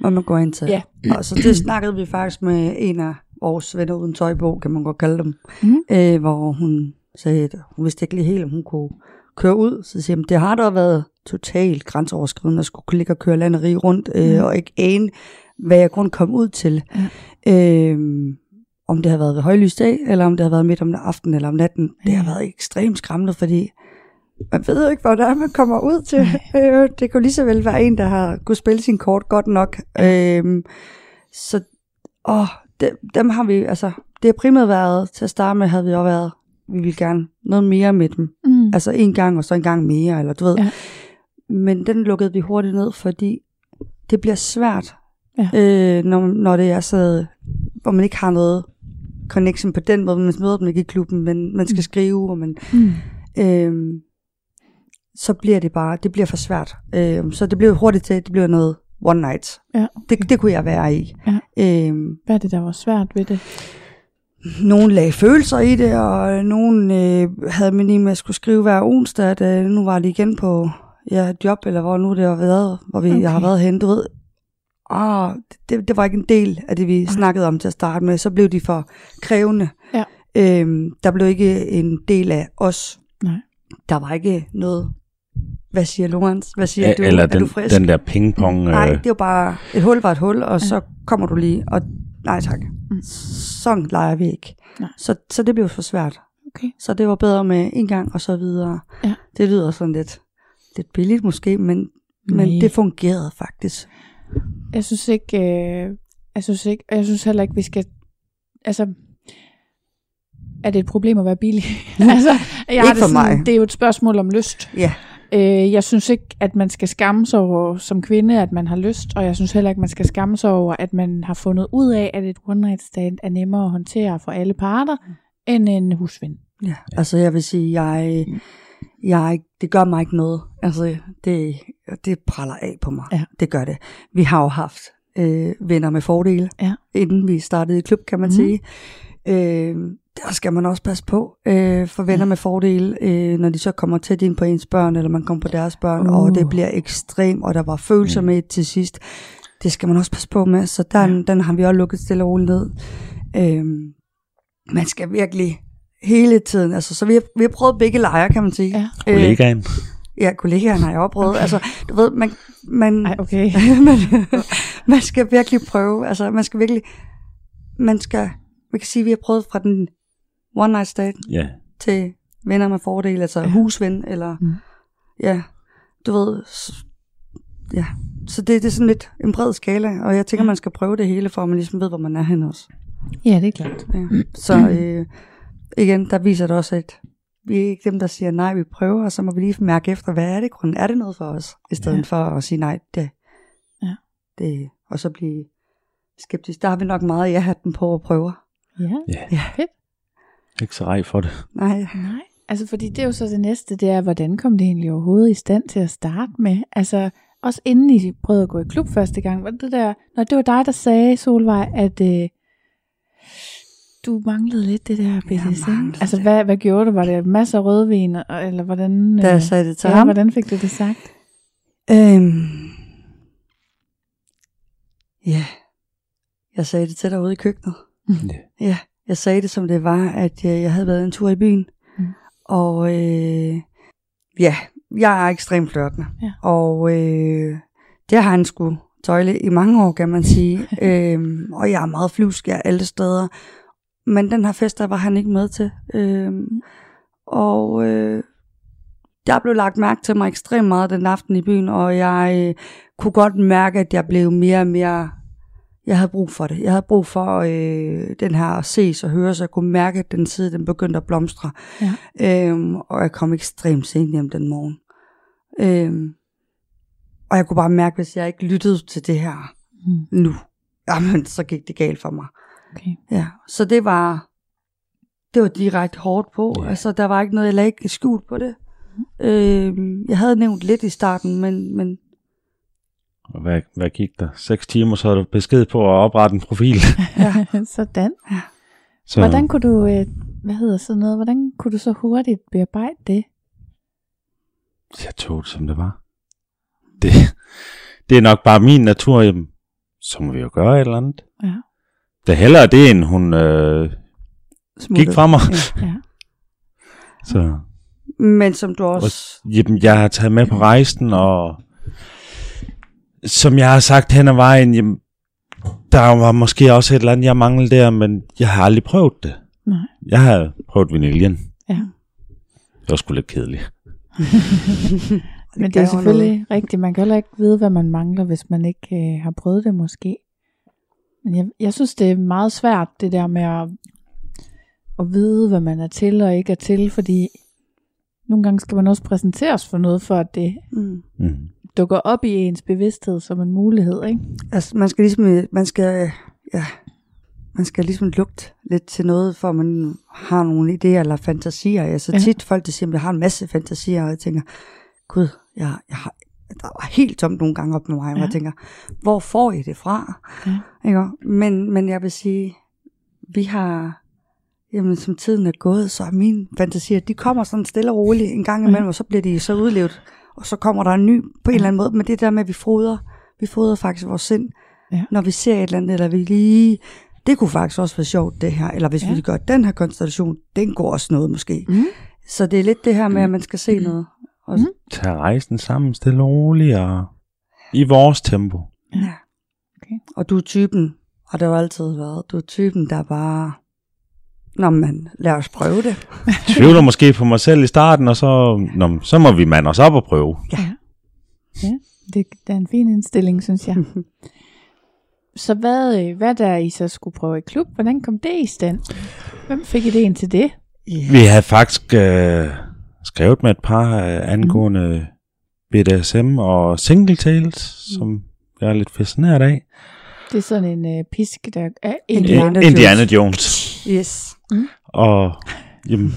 hvad man går ind til. Ja. Og så det snakkede vi faktisk med en af vores venner uden tøjbog, kan man godt kalde dem. Mhm. Øh, hvor hun sagde, at hun vidste ikke lige helt, om hun kunne køre ud. Så siger hun, det har da været totalt grænseoverskridende at skulle ligge og køre landet rige rundt, øh, Mhm. og ikke ane, hvad jeg grund kom ud til. Ja. Øh, om det har været ved højlys dag, eller om det har været midt om aftenen eller om natten. Det har Ja. været ekstremt skræmmende, fordi man ved jo ikke, hvor det er, man kommer ud til. Øh, det kunne lige så vel være en, der har kunne spille sin kort godt nok. Øh, så åh, dem, dem har vi, altså, det har primært været, til at starte med havde vi også været, vi ville gerne noget mere med dem. Mm. Altså en gang, og så en gang mere, eller du ved. Ja. Men den lukkede vi hurtigt ned, fordi det bliver svært, Ja. øh, når, når det er så, hvor man ikke har noget connection på den måde, man møder dem ikke i klubben, men man skal Mm. skrive, og man, Mm. øh, så bliver det bare, det bliver for svært. Øh, så det blev hurtigt til, det blev noget one night. Ja, Det, det kunne jeg være i. Ja. Øh, Hvad er det, der var svært ved det? nogen lagde følelser i det, og nogen øh, havde lige med at skulle skrive hver onsdag, at øh, nu var det igen på ja, job, eller hvor nu det har været, hvor vi, Okay. okay. jeg har været henne, du ved. Ah, det, det var ikke en del af det, vi Nej. snakkede om til at starte med. Så blev de for krævende. Ja. Øhm, der blev ikke en del af os. Nej. Der var ikke noget, hvad siger Lorenz? Hvad siger Ja, du? eller er den, du frisk? den der pingpong. Nej, Øh, det var bare, et hul var et hul, og så kommer du lige, og nej tak. Mm. Sådan leger vi ikke. Nej. Så, så det blev for svært. Okay. Så det var bedre med en gang og så videre. Ja. Det lyder sådan lidt, lidt billigt måske, men, men det fungerede faktisk. Jeg synes ikke, øh, jeg synes ikke, jeg synes heller ikke, vi skal, altså, er det et problem at være billig? altså, jeg har Ikke det for sådan, mig. Det er jo et spørgsmål om lyst. Ja, Øh, jeg synes ikke, at man skal skamme sig over som kvinde, at man har lyst, og jeg synes heller ikke, man skal skamme sig over, at man har fundet ud af, at et one night stand er nemmere at håndtere for alle parter, end en husven. ja. Altså jeg vil sige, jeg, jeg, det gør mig ikke noget. Altså, det, det praller af på mig. Ja. Det gør det. Vi har jo haft øh, venner med fordele, Ja. inden vi startede i klub, kan man mm. sige. Øh, der skal man også passe på øh, for venner Ja. med fordele, øh, når de så kommer tæt ind på ens børn, eller man kommer på deres børn, Uh. og det bliver ekstremt, og der var følelser Mm. med til sidst. Det skal man også passe på med, så den, Ja. den har vi også lukket stille og roligt ned. Øh, man skal virkelig hele tiden, altså så vi har, vi har prøvet begge lejre, kan man sige. Ja. Øh, Kollegaen. Ja, kollegaerne har jeg også prøvet. Okay. Altså, du ved, man, man, Ej, okay. man, man skal virkelig prøve. Altså, man skal virkelig, man skal, vi kan sige, at vi har prøvet fra den one night stand Ja. til venner med fordel, altså Ja. ja. husven, eller, Mm. mm. ja, du ved, ja. Så det, det er sådan lidt en bred skala, og jeg tænker, Ja. man skal prøve det hele, for at man ligesom ved, hvor man er henne også. Ja, det er klart. Ja. Så øh, igen, der viser det også, at vi er ikke dem, der siger nej, vi prøver, og så må vi lige mærke efter, hvad er det grund? Er det noget for os? I stedet Ja. for at sige nej, det, Ja. det, og så blive skeptisk. Der har vi nok meget ja den på at prøve. Ja, Ja. Ja. fedt. Ikke så rej for det. Nej. Nej, altså fordi det er jo så det næste, det er, hvordan kom det egentlig overhovedet i stand til at starte med? Altså, også inden I prøvede at gå i klub første gang, var det der, når det var dig, der sagde, Solvej, at øh, du manglede lidt det der BDSM. manglede Altså, hvad, hvad gjorde du? Var det masser af rødvin, eller hvordan? Da jeg sagde det til ja, ham. hvordan fik du det sagt? Øhm, ja, jeg sagde det til dig ude i køkkenet. Ja. Ja, jeg sagde det som det var, at jeg, jeg havde været en tur i byen. Mm. Og øh, ja, jeg er ekstremt flørtende. Ja. Og øh, det har han sgu tøjle i mange år, kan man sige. øhm, og jeg er meget flyvsk, jeg er alle steder. Men den her fest, der var han ikke med til. Øhm, og øh, der blev lagt mærke til mig ekstremt meget den aften i byen, og jeg øh, kunne godt mærke, at jeg blev mere og mere... Jeg havde brug for det. Jeg havde brug for øh, den her at ses og høre, så jeg kunne mærke, at den side den begyndte at blomstre. Ja. Øhm, og jeg kom ekstremt sent hjem den morgen. Øhm, og jeg kunne bare mærke, hvis jeg ikke lyttede til det her Mm, nu, jamen, så gik det galt for mig. okay. Ja, så det var, det var direkte hårdt på. Ja. Altså, der var ikke noget, jeg lagde ikke skjult på det. Øhm, jeg havde nævnt lidt i starten, men, men Og hvad, hvad gik der? 6 timer, så havde du besked på at oprette en profil. ja, Sådan. Så, Hvordan kunne du, øh, hvad hedder sådan noget, hvordan kunne du så hurtigt bearbejde det? Jeg tog det, som det var. Det, det er nok bare min natur. Jamen, så må vi jo gøre et eller andet. Ja. Det er hellere det, end hun øh, gik fra mig. Ja. Ja. Så Men som du også... jamen, jeg har taget med på rejsen, og som jeg har sagt hen ad vejen, jamen, der var måske også et eller andet, jeg manglede der, men jeg har aldrig prøvet det. Nej. Jeg har prøvet vaniljen. Ja. Det var sgu lidt kedeligt. Men det er selvfølgelig rigtigt. Man kan heller ikke vide, hvad man mangler, hvis man ikke øh, har prøvet det måske. Men jeg, jeg synes, det er meget svært, det der med at, at vide, hvad man er til og ikke er til, fordi nogle gange skal man også præsenteres for noget, for at det Mm. Dukker op i ens bevidsthed som en mulighed, ikke? Altså, man skal ligesom, man skal, ja, man skal ligesom lugte lidt til noget, for man har nogle idéer eller fantasier. Altså Ja. tit folk, der siger, at jeg har en masse fantasier, og jeg tænker, gud, jeg, jeg har, der var helt tomt nogle gange op med mig, ja. og Ja. jeg tænker, hvor får I det fra? Ja. Ikke? Men, men jeg vil sige, vi har, jamen som tiden er gået, så er mine fantasier, de kommer sådan stille og roligt en gang imellem, Ja. og så bliver de så udlevet, og så kommer der en ny på en eller anden måde, men det der med, at vi fodrer, vi fodrer faktisk vores sind, Ja. når vi ser et eller andet, eller vi lige, det kunne faktisk også være sjovt det her, eller hvis Ja. vi gør den her konstellation, den går også noget måske. Mm. Så det er lidt det her med, at man skal se noget. Og, Mm. Tag rejsen sammen stille og roligt, og i vores tempo. Ja. Okay. Og du er typen, og det har jo altid været, du er typen, der bare, når man lad os prøve det. Tvivler måske på mig selv i starten, og så, nå, så må vi mande os op og prøve. Det, det er en fin indstilling, synes jeg. så hvad, øh, hvad der I så skulle prøve i klub, hvordan kom det i stand? Hvem fik idéen til det? Vi havde faktisk øh, skrevet med et par øh, angående BDSM og single tales, som jeg er lidt fascineret af. Det er sådan en øh, pisk, der er Indiana Indiana. Jones. Indiana Jones. Yes. Og jamen,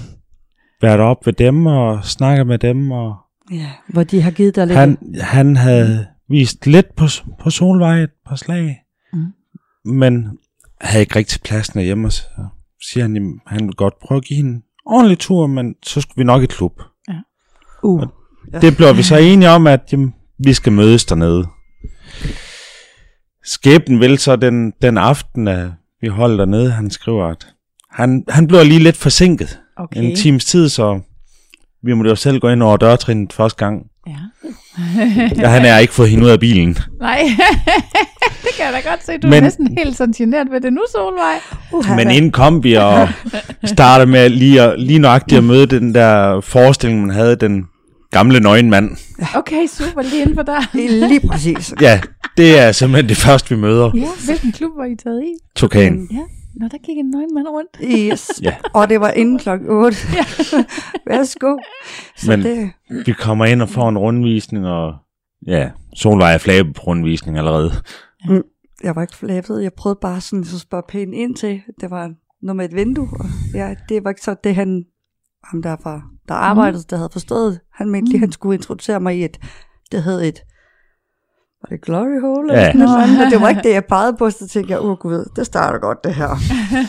været op ved dem og snakket med dem, og Ja, hvor de har givet dig lidt... han, han havde vist lidt på, på Solvej et par slag, Mm. men havde ikke rigtig pladsen hjemme, så siger han, jamen, han ville godt prøve at give en ordentlig tur, men så skulle vi nok i klub. uh, Det blev vi så enige om, at jamen, vi skal mødes dernede. Skæbnen vil så den, den aften, at vi holder dernede, han skriver, at han, han blev lige lidt forsinket. Okay. En times tid, så vi måtte jo selv gå ind over dørtrinnet første gang. Ja. Ja, han har ikke fået hende ud af bilen. Nej, det kan jeg da godt se. Du Men... Er næsten helt sådan generet ved det nu, Solvej. uh, Men inden kom vi og startede med lige, at, lige nøjagtigt at møde den der forestilling, man havde, den gamle nøgenmand. Okay, super, lige inden for der. Lige præcis. Ja, det er simpelthen det første, vi møder. Ja, hvilken klub var I taget i? Tokan. Ja, når der gik en nøgen mand rundt. Yes. Ja. Og det var inden klokken 8. Værsgo. Så Men- det, Vi kommer ind og får en rundvisning, og ja, Solvej er flabet på rundvisning allerede. jeg var ikke flabet. Jeg prøvede bare sådan at spørge pænt ind til. Det var noget med et vindue. Og ja, det var ikke så det, han, ham der, var, der arbejdede, der havde forstået. Han mente lige, han skulle introducere mig i et, det hed et, var det Glory Hole? Ja. Eller sådan noget andet? Det var ikke det, jeg pegede på, så tænkte jeg, åh gud, det starter godt det her.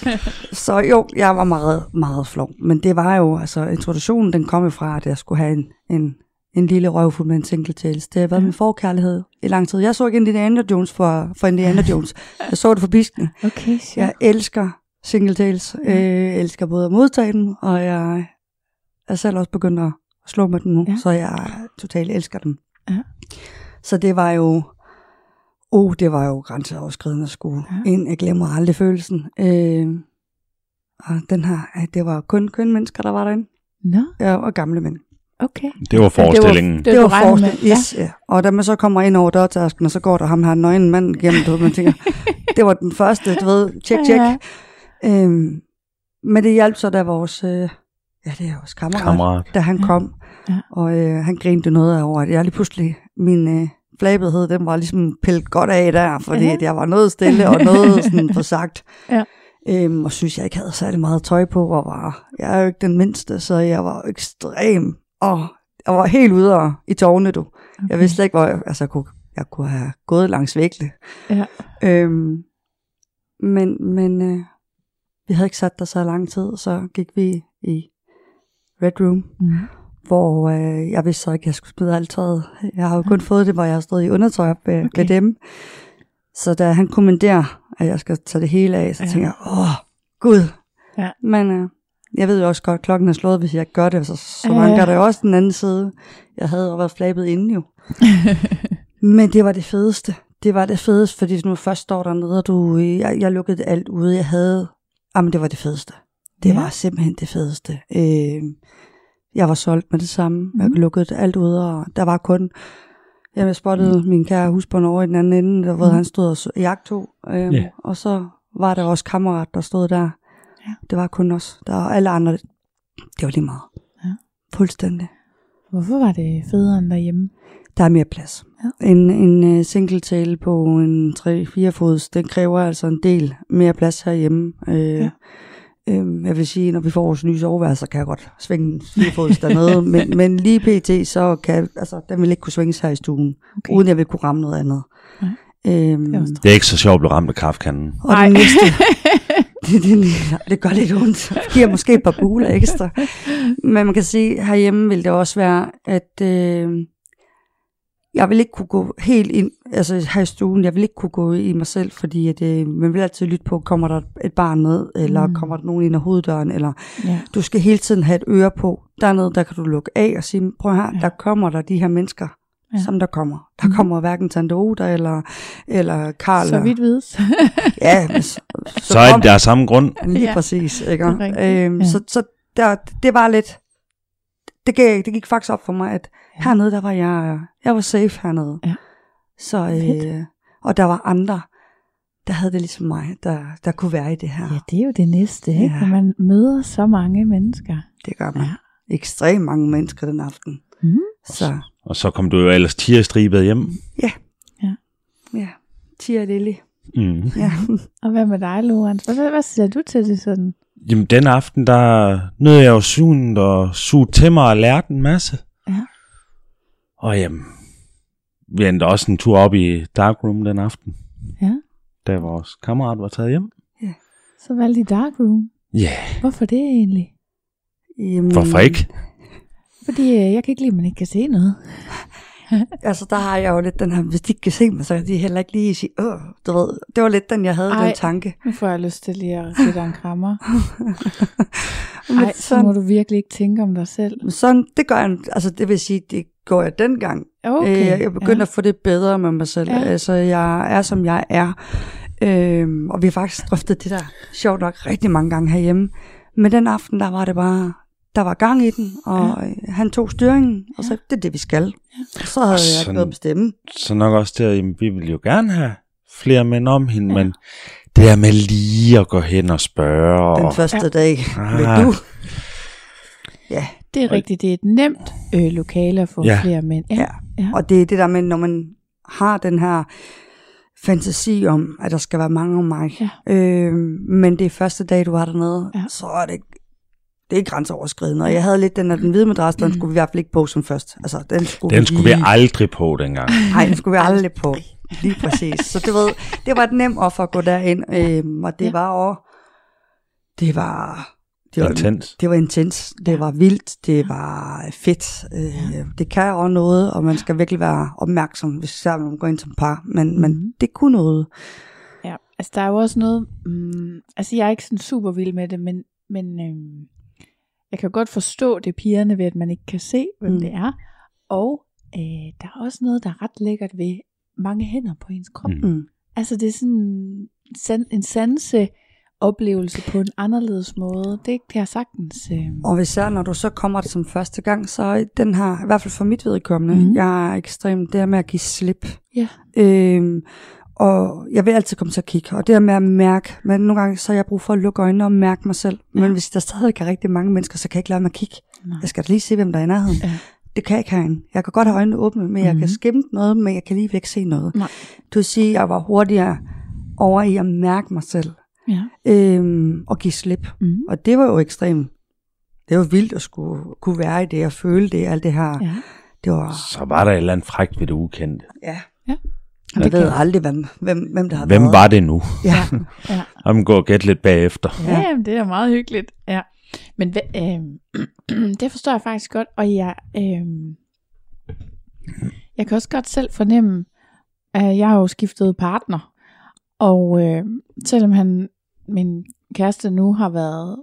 så jo, jeg var meget, meget flov. Men det var jo, altså introduktionen, den kom jo fra, at jeg skulle have en, en, en lille røvfuld med en single tales. Det har været min forkærlighed i lang tid. Jeg så ikke Indiana Jones for, for Indiana Jones. Jeg så det for biskene. Okay, shit. Jeg elsker single tales. Øh, jeg elsker både at modtage dem, og jeg er selv også begyndt at slå med dem nu, Ja. ja. så jeg totalt elsker dem. Ja. Så det var jo, oh, det var jo grænseoverskridende at skulle Ja. ja. ind. Jeg glemmer aldrig følelsen. Øh, og den her, at det var kun køn mennesker, der var derinde, Nå, ja, og gamle mænd. okay. Det var forestillingen. Det, Det var regnede med, forestilling. Yes, ja. Og da man så kommer ind over dørtasken, og så går der ham her nøgen mand igennem, du ved, man tænker, det var den første, du ved, tjek, tjek. Ja. Øhm, men det hjalp så, da vores, øh, ja, det er vores kammerat, Kammerat. da han Ja. kom. Ja. Og øh, han grinte noget over, at jeg lige pludselig, min øh, flabethed, den var ligesom pillet godt af der, fordi at jeg var noget stille og noget sådan for sagt. Ja. Øhm, og synes, jeg ikke havde særlig meget tøj på, og var, jeg er jo ikke den mindste, så jeg var ekstrem, og jeg var helt ude og- i tårne, du. Okay. Jeg vidste slet ikke, hvor jeg, altså, jeg, kunne, jeg kunne have gået langs vægte. Ja. Øhm, men men øh, vi havde ikke sat der så lang tid, så gik vi i Red Room, Mm. Hvor øh, jeg vidste så ikke, at jeg skulle smide alt tøjet. Jeg har jo kun fået det, hvor jeg har stået i undertøj ved, okay. Okay. ved dem. Så da han kommenterer, at jeg skal tage det hele af, så Ja. ja. tænker jeg, åh, gud. Ja. Men øh, jeg ved jo også godt, at klokken er slået, hvis jeg ikke gør det, så, så Ja, mange ja. er der også den anden side. Jeg havde jo været flabet inden jo. Men det var det fedeste. Det var det fedeste, fordi nu først står dernede, og du, jeg, jeg lukkede alt ude, jeg havde. Jamen, det var det fedeste. Det Ja. ja. var simpelthen det fedeste. Øh, jeg var solgt med det samme. Mm. Jeg Mhm. lukkede alt ude, og der var kun... Jeg spottede min kære husbånd over i den anden ende, der, hvor Mhm. han stod og jagtog. Øh, Ja. Og så var der også kammerat, der stod der. Ja. Det var kun os. Der var alle andre. Det var lige meget. Ja. Fuldstændig. Hvorfor var det federe end derhjemme? Der er mere plads. Ja. En, en uh, single tail på en 3-4 fods, den kræver altså en del mere plads herhjemme. Øh, Ja. Øhm, jeg vil sige, når vi får vores nye soveværelse, så kan jeg godt svinge 4 fods dernede, men, men lige pt, så kan altså, den vil ikke kunne svinges her i stuen, Okay. okay. uden jeg vil kunne ramme noget andet. Nej. Øhm, Det er er ikke så sjovt at blive ramt af kaffekanden. og det næste, det, det, det gør lidt ondt. Det giver måske et par buler ekstra. Men man kan sige, herhjemme vil det også være, at øh, jeg vil ikke kunne gå helt ind, altså her i stuen, jeg vil ikke kunne gå i mig selv, fordi at, øh, man vil altid lytte på, kommer der et barn ned, eller Mm. mm. kommer der nogen ind ad hoveddøren, eller ja. du skal hele tiden have et øre på. Dernede, der kan du lukke af og sige, prøv her, Ja. der kommer der de her mennesker, Ja. som der kommer. Der Mhm. kommer hverken Tante Oda eller, eller Karl. Så vidt vides. Ja, men så, så, Så er det der samme grund. Lige Ja. præcis, ikke? Er Øhm, ja. Så, så der, det var lidt, det, gik, det gik faktisk op for mig, at Ja. ja. hernede, der var jeg, jeg var safe hernede. Ja. Så, øh, og der var andre, der havde det ligesom mig, der, der kunne være i det her. Ja, det er jo det næste, ikke? Ja. Når man møder så mange mennesker. Det gør man. Ja. Ja. Ekstremt mange mennesker den aften. Mm. Så Og så kom du jo ellers tierstribet hjem. ja, Tia Lily. Mm. Ja. Og hvad med dig, Lorenz? Hvad, hvad siger du til det sådan? Jamen, den aften, der nød jeg jo sugen og suge til mig og lærte en masse. Ja. Og jamen, vi endte også en tur op i darkroom den aften, Ja. da vores kammerat var taget hjem. Så valgte I Dark Room. Ja, yeah, Hvorfor det egentlig? Jamen, hvorfor ikke? Fordi øh, jeg kan ikke lide, at man ikke kan se noget. Altså, der har jeg jo lidt den her, hvis de ikke kan se mig, så kan de heller ikke lige sige, åh, du ved, det var lidt den, jeg havde, Ej. den tanke. Nu får jeg lyst til lige at give dig en krammer. Men Ej, så må du virkelig ikke tænke om dig selv. Sådan, det gør jeg, altså det vil sige, det går jeg dengang. Okay. Øh, jeg begynder ja. at få det bedre med mig selv. Ja. Altså, jeg er, som jeg er. Øhm, og vi har faktisk drøftet det der, sjovt nok, rigtig mange gange herhjemme. Men den aften, der var det bare, der var gang i den, og ja. han tog styringen, og så det er det, vi skal. Ja. Og så havde jeg ikke noget at bestemme. Så nok også der, jamen, vi vil jo gerne have flere mænd om hende, ja. men det der med lige at gå hen og spørge. Den og, første Ja. dag. Ah. Vil du? Ja, Det er rigtigt, det er et nemt øh, lokale at få Ja. flere mænd. Ja. Ja. ja. Og det er det der med, når man har den her fantasi om, at der skal være mange om mig. Ja. Øh, men det er første dag, du var dernede, ja. så er det det er grænseoverskridende. Og jeg havde lidt den, at den hvide madras, den skulle vi i hvert fald ikke på som først. Altså, den skulle, den skulle vi lige- aldrig på dengang. Nej, den skulle vi aldrig på. Lige præcis. Så du ved, det var et nemt offer at gå derind. Øhm, og det Ja. var også, det var, det var, Intens. det var intens, det var vildt, det var fedt. Øh, det kan også noget, og man skal virkelig være opmærksom, hvis især man går ind som par. Men, mm. men Mhm. det kunne noget. Ja, altså der er jo også noget, mm, altså jeg er ikke sådan super vild med det, men, men øhm, jeg kan godt forstå det pigerne ved, at man ikke kan se, hvem Mm. det er. Og øh, der er også noget, der er ret lækkert ved mange hænder på ens krop. Mm. Mm. Altså det er sådan san, en sanse oplevelse på en anderledes måde. Det kan jeg sagtens. Øh, Og især når du så kommer det som første gang, så den her, i hvert fald for mit vedkommende, mm. Jeg er ekstremt, det her med at give slip. Ja. Øhm, og jeg vil altid komme til at kigge, og det her med at mærke, men nogle gange så har jeg brug for at lukke øjnene og mærke mig selv. Men Ja. hvis der stadig er rigtig mange mennesker, så kan jeg ikke lade mig at kigge. Nej. Jeg skal da lige se, hvem der er i nærheden. Ja. Det kan jeg ikke herinde. Jeg kan godt have øjnene åbne, men jeg Mhm. kan skimme noget, men jeg kan lige ikke se noget. Nej. Du vil sige, at jeg var hurtigere over i at mærke mig selv ja. øhm, og give slip. Mm. Og det var jo ekstremt. Det var vildt at skulle kunne være i det og føle det, alt det her. ja. Det var, Så var der et eller andet frækt ved det ukendte. ja. Ja. Jeg Det ved kan- aldrig, hvem, hvem, hvem der har Hvem været. var det nu? Ja. ja. Om gå og gætte lidt bagefter. Ja, Ja. jamen, det er meget hyggeligt. Ja. Men øh, det forstår jeg faktisk godt, og jeg, øh, jeg kan også godt selv fornemme, at jeg har jo skiftet partner, og øh, selvom han, min kæreste nu har været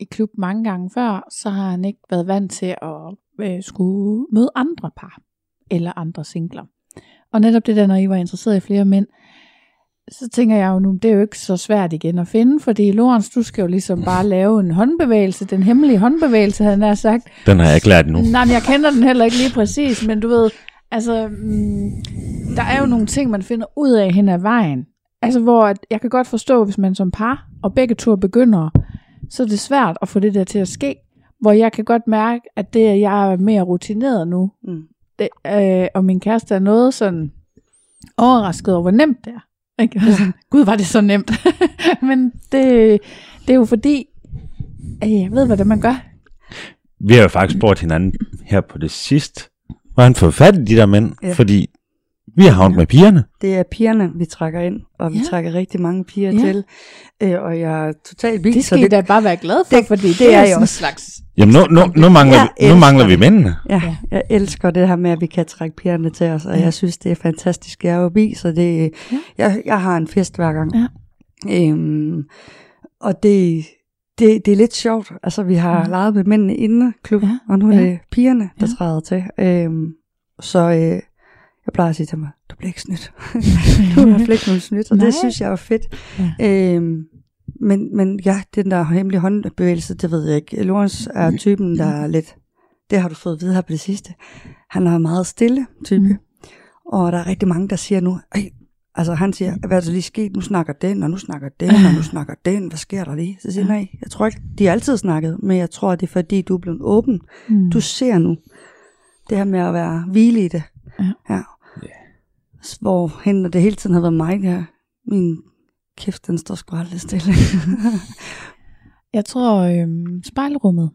i klub mange gange før, så har han ikke været vant til at øh, skulle møde andre par, eller andre singler. Og netop det der, når I var interesseret i flere mænd, så tænker jeg jo nu, det er jo ikke så svært igen at finde, fordi Lorenz, du skal jo ligesom bare lave en håndbevægelse, den hemmelige håndbevægelse, havde han sagt. Den har jeg ikke lært nu. Nej, men jeg kender den heller ikke lige præcis, men du ved, altså, mm, der er jo nogle ting, man finder ud af hen ad vejen. Altså, hvor at, jeg kan godt forstå, hvis man som par, og begge to begynder, så er det svært at få det der til at ske. Hvor jeg kan godt mærke, at det, at jeg er mere rutineret nu, Mm. Det, øh, og min kæreste er noget sådan overrasket over, hvor nemt det er. Ikke? Ja. Sådan, Gud, var det så nemt. Men det, det er jo fordi, at jeg ved, hvad det er, man gør. Vi har jo faktisk spurgt hinanden her på det sidste, hvordan får vi fat i de der mænd? Ja. Fordi vi har havnet med pigerne. Det er pigerne, vi trækker ind, og vi Ja. trækker rigtig mange piger Ja. til. Øh, og jeg er totalt vildt. Det skal I da bare være glad for, det- fordi det, det er er sådan en slags... Jamen nu, nu, nu, mangler, vi, nu mangler vi det. mændene. Ja, Ja. jeg elsker det her med, at vi kan trække pigerne til os, og Ja. jeg synes, det er fantastisk. Jeg er jo bi, så det, Ja. jeg, jeg har en fest hver gang. Ja. Øhm, og det, det, det er lidt sjovt. Altså, vi har Ja. leget med mændene inde klub, Ja. og nu er Ja. det pigerne, der ja. træder til. Øhm, så øh, jeg plejer at sige til mig, du bliver ikke snydt. du har ikke nogen snydt, og Nej. det synes jeg er fedt. Ja. Øhm, men, men ja, den der hemmelige håndbevægelse, det ved jeg ikke. Lorenz er typen, der er lidt, det har du fået at vide her på det sidste, han er en meget stille type. Mm. Mm. Og der er rigtig mange, der siger nu, Ej, altså han siger, hvad er der lige sket? Nu snakker den, og nu snakker den, og nu snakker den. Hvad sker der lige? Så siger jeg, nej, jeg tror ikke, de har altid snakket, men jeg tror, det er fordi, du er blevet åben. Mm. Du ser nu det her med at være hvile i det. Ja. ja. Hvor hen, det hele tiden har været mig, der min kæft, den står sgu aldrig stille. Jeg tror øhm, spejlrummet.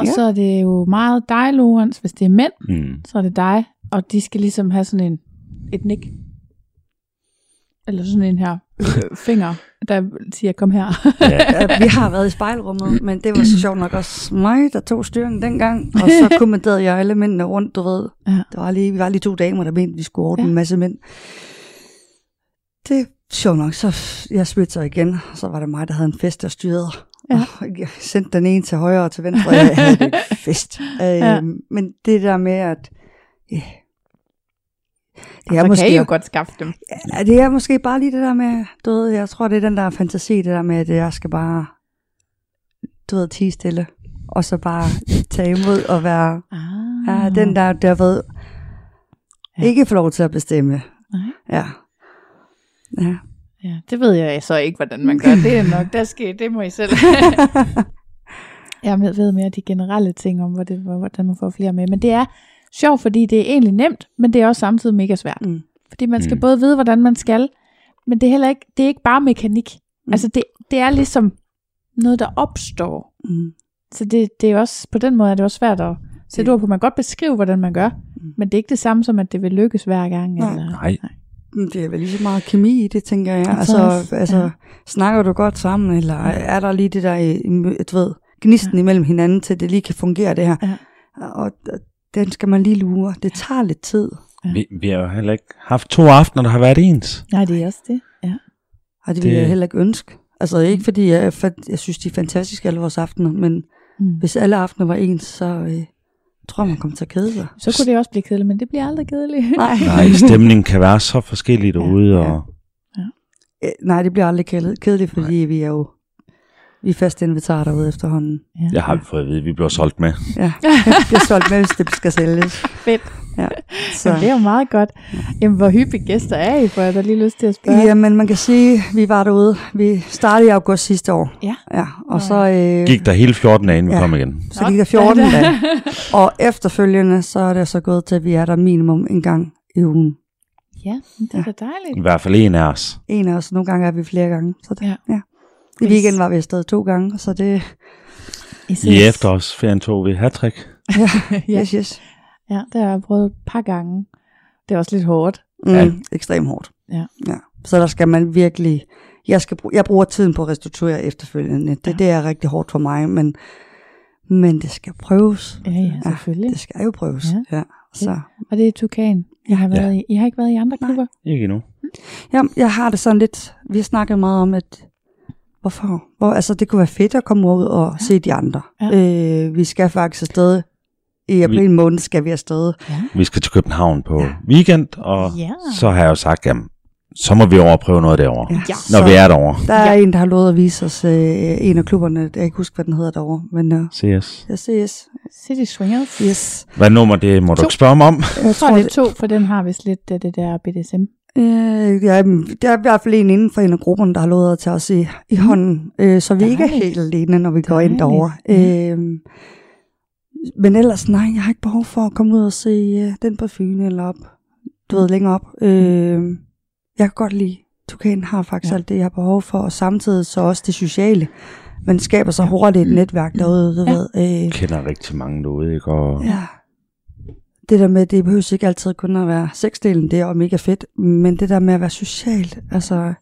Og Ja. så er det jo meget dig, Lorenz. Hvis det er mænd, Mm. så er det dig. Og de skal ligesom have sådan en, et nik. Eller sådan en her finger, der siger, kom her. Ja. Vi har været i spejlrummet, men det var så sjovt nok også mig, der tog styringen dengang. Og så kommanderede jeg alle mændene rundt, du ved. Ja. Der var lige, vi var lige to damer, der mente, vi skulle ordne Ja. en masse mænd. Det er sjovt nok, så jeg smidte sig igen. Så var det mig, der havde en fest, der styrede. Ja. Og jeg sendte den ene til højre og til venstre, og jeg havde en fest. Ja. Øhm, men det der med, at... Ja, det så er, måske, kan I jo godt skaffe dem. ja, det er måske bare lige det der med, du ved, jeg tror, det er den der fantasi, det der med, at jeg skal bare, du ved, tige stille, og så bare tage imod og være, Ah. ja, den der, der ved, Ja. ikke få lov til at bestemme. Nej. Ja. Ja. Ja, det ved jeg så ikke, hvordan man gør. Det er nok, der skal, det må I selv. jeg ved- mere de generelle ting om, hvordan man får flere med. Men det er sjovt, fordi det er egentlig nemt, men det er også samtidig mega svært. Mm. Fordi man skal Mm. både vide, hvordan man skal, men det er heller ikke, det er ikke bare mekanik. Mm. Altså det, det er ligesom noget, der opstår. Mm. Så det, det er også, på den måde er det også svært at sætte ord på. Man kan godt beskrive, hvordan man gør, Mm. men det er ikke det samme som, at det vil lykkes hver gang. Nej. Eller, Nej. Det er vel lige så meget kemi i det, tænker jeg. Altså, også, altså ja. snakker du godt sammen, eller er der lige det der, i- du ved, gnisten Ja. imellem hinanden, til det lige kan fungere det her. Ja. Og den skal man lige lure. Det tager lidt tid. Vi, vi har jo heller ikke haft to aftener, der har været ens. Nej, det er også det. Ja. Og det vil Det- jeg heller ikke ønske. Altså ikke fordi jeg, for, jeg synes, de er fantastiske alle vores aftener, men Mm. hvis alle aftener var ens, så øh, tror jeg, man kommer til at kede sig. Så kunne det også blive kedeligt, men det bliver aldrig kedeligt. Nej. Nej, stemningen kan være så forskellig derude. Ja. Og, Øh, Nej, det bliver aldrig kedeligt, fordi vi er jo vi er fast inventarer derude efterhånden. Ja. jeg har fået at vide, at vi bliver solgt med. Ja, det bliver solgt med, hvis det skal sælges. Fedt. Ja. Så det er jo meget godt. Jamen, hvor hyppige gæster er I, for jeg har da lige lyst til at spørge. Jamen, man kan sige, vi var derude. Vi startede i august sidste år. Ja. ja og så øh, Gik der hele 14 dage, inden vi Ja. kom igen. så gik der 14 dage. Og efterfølgende, så er det så gået til, at vi er der minimum en gang i ugen. Ja, det er da dejligt. I hvert fald en af os. En af os, nogle gange er vi flere gange. Så det, Ja. ja. I weekenden var vi afsted to gange, så det... I efterårsferien tog vi hattrick. Ja, Ja. yes, yes. Ja, det har jeg prøvet et par gange. Det er også lidt hårdt. Mm, Ja. ja. Ekstremt hårdt. Ja. ja. Så der skal man virkelig... Jeg, skal, bruge, jeg bruger tiden på at restituere efterfølgende. Det, Ja. ja. det er rigtig hårdt for mig, men, men det skal prøves. Ja, ja, selvfølgelig. Det skal jo prøves. Ja. Ja. Ja. Så. Og det er Tukan. Jeg har Ja. været i. I har ikke været i andre Nej. klubber? Ikke endnu. Ja, jeg har det sådan lidt... Vi har snakket meget om, at... Hvorfor? Hvor, altså, det kunne være fedt at komme ud og Ja. ja. se de andre. Ja. Ja. Øh, vi skal faktisk afsted. I april måned skal vi afsted. Ja. Vi skal til København på Ja. weekend, og Ja. så har jeg jo sagt, jamen, så må vi over og prøve noget derovre. Ja. Ja. Når vi er derovre. Der er ja. en, der har lovet at vise os øh, en af klubberne. Jeg kan ikke huske, hvad den hedder derovre. Men øh, CS. jeg ses. City Swingers. Yes. Hvad nummer det må du To. ikke spørge mig om? Jeg Jeg tror, det er to, for den har vist lidt det, det der BDSM. Øh, ja, der er i hvert fald en inden for en af grupperne, der har lovet at tage os i, i hånden, øh, så vi ikke er Dejligt. helt alene, når vi går Dejligt. ind derovre. Ja. Øh, men ellers, nej, jeg har ikke behov for at komme ud og se øh, den på Fyn eller op, du ved, længere op. Øh, jeg kan godt lide, Tukan har faktisk Ja. alt det, jeg har behov for, og samtidig så også det sociale. Man skaber så hurtigt et netværk derude, du Ja. ved. Øh, Jeg kender rigtig mange derude, ikke? Og Ja. Det der med, det behøver ikke altid kun at være sexdelen, det er jo mega fedt, men det der med at være socialt, altså,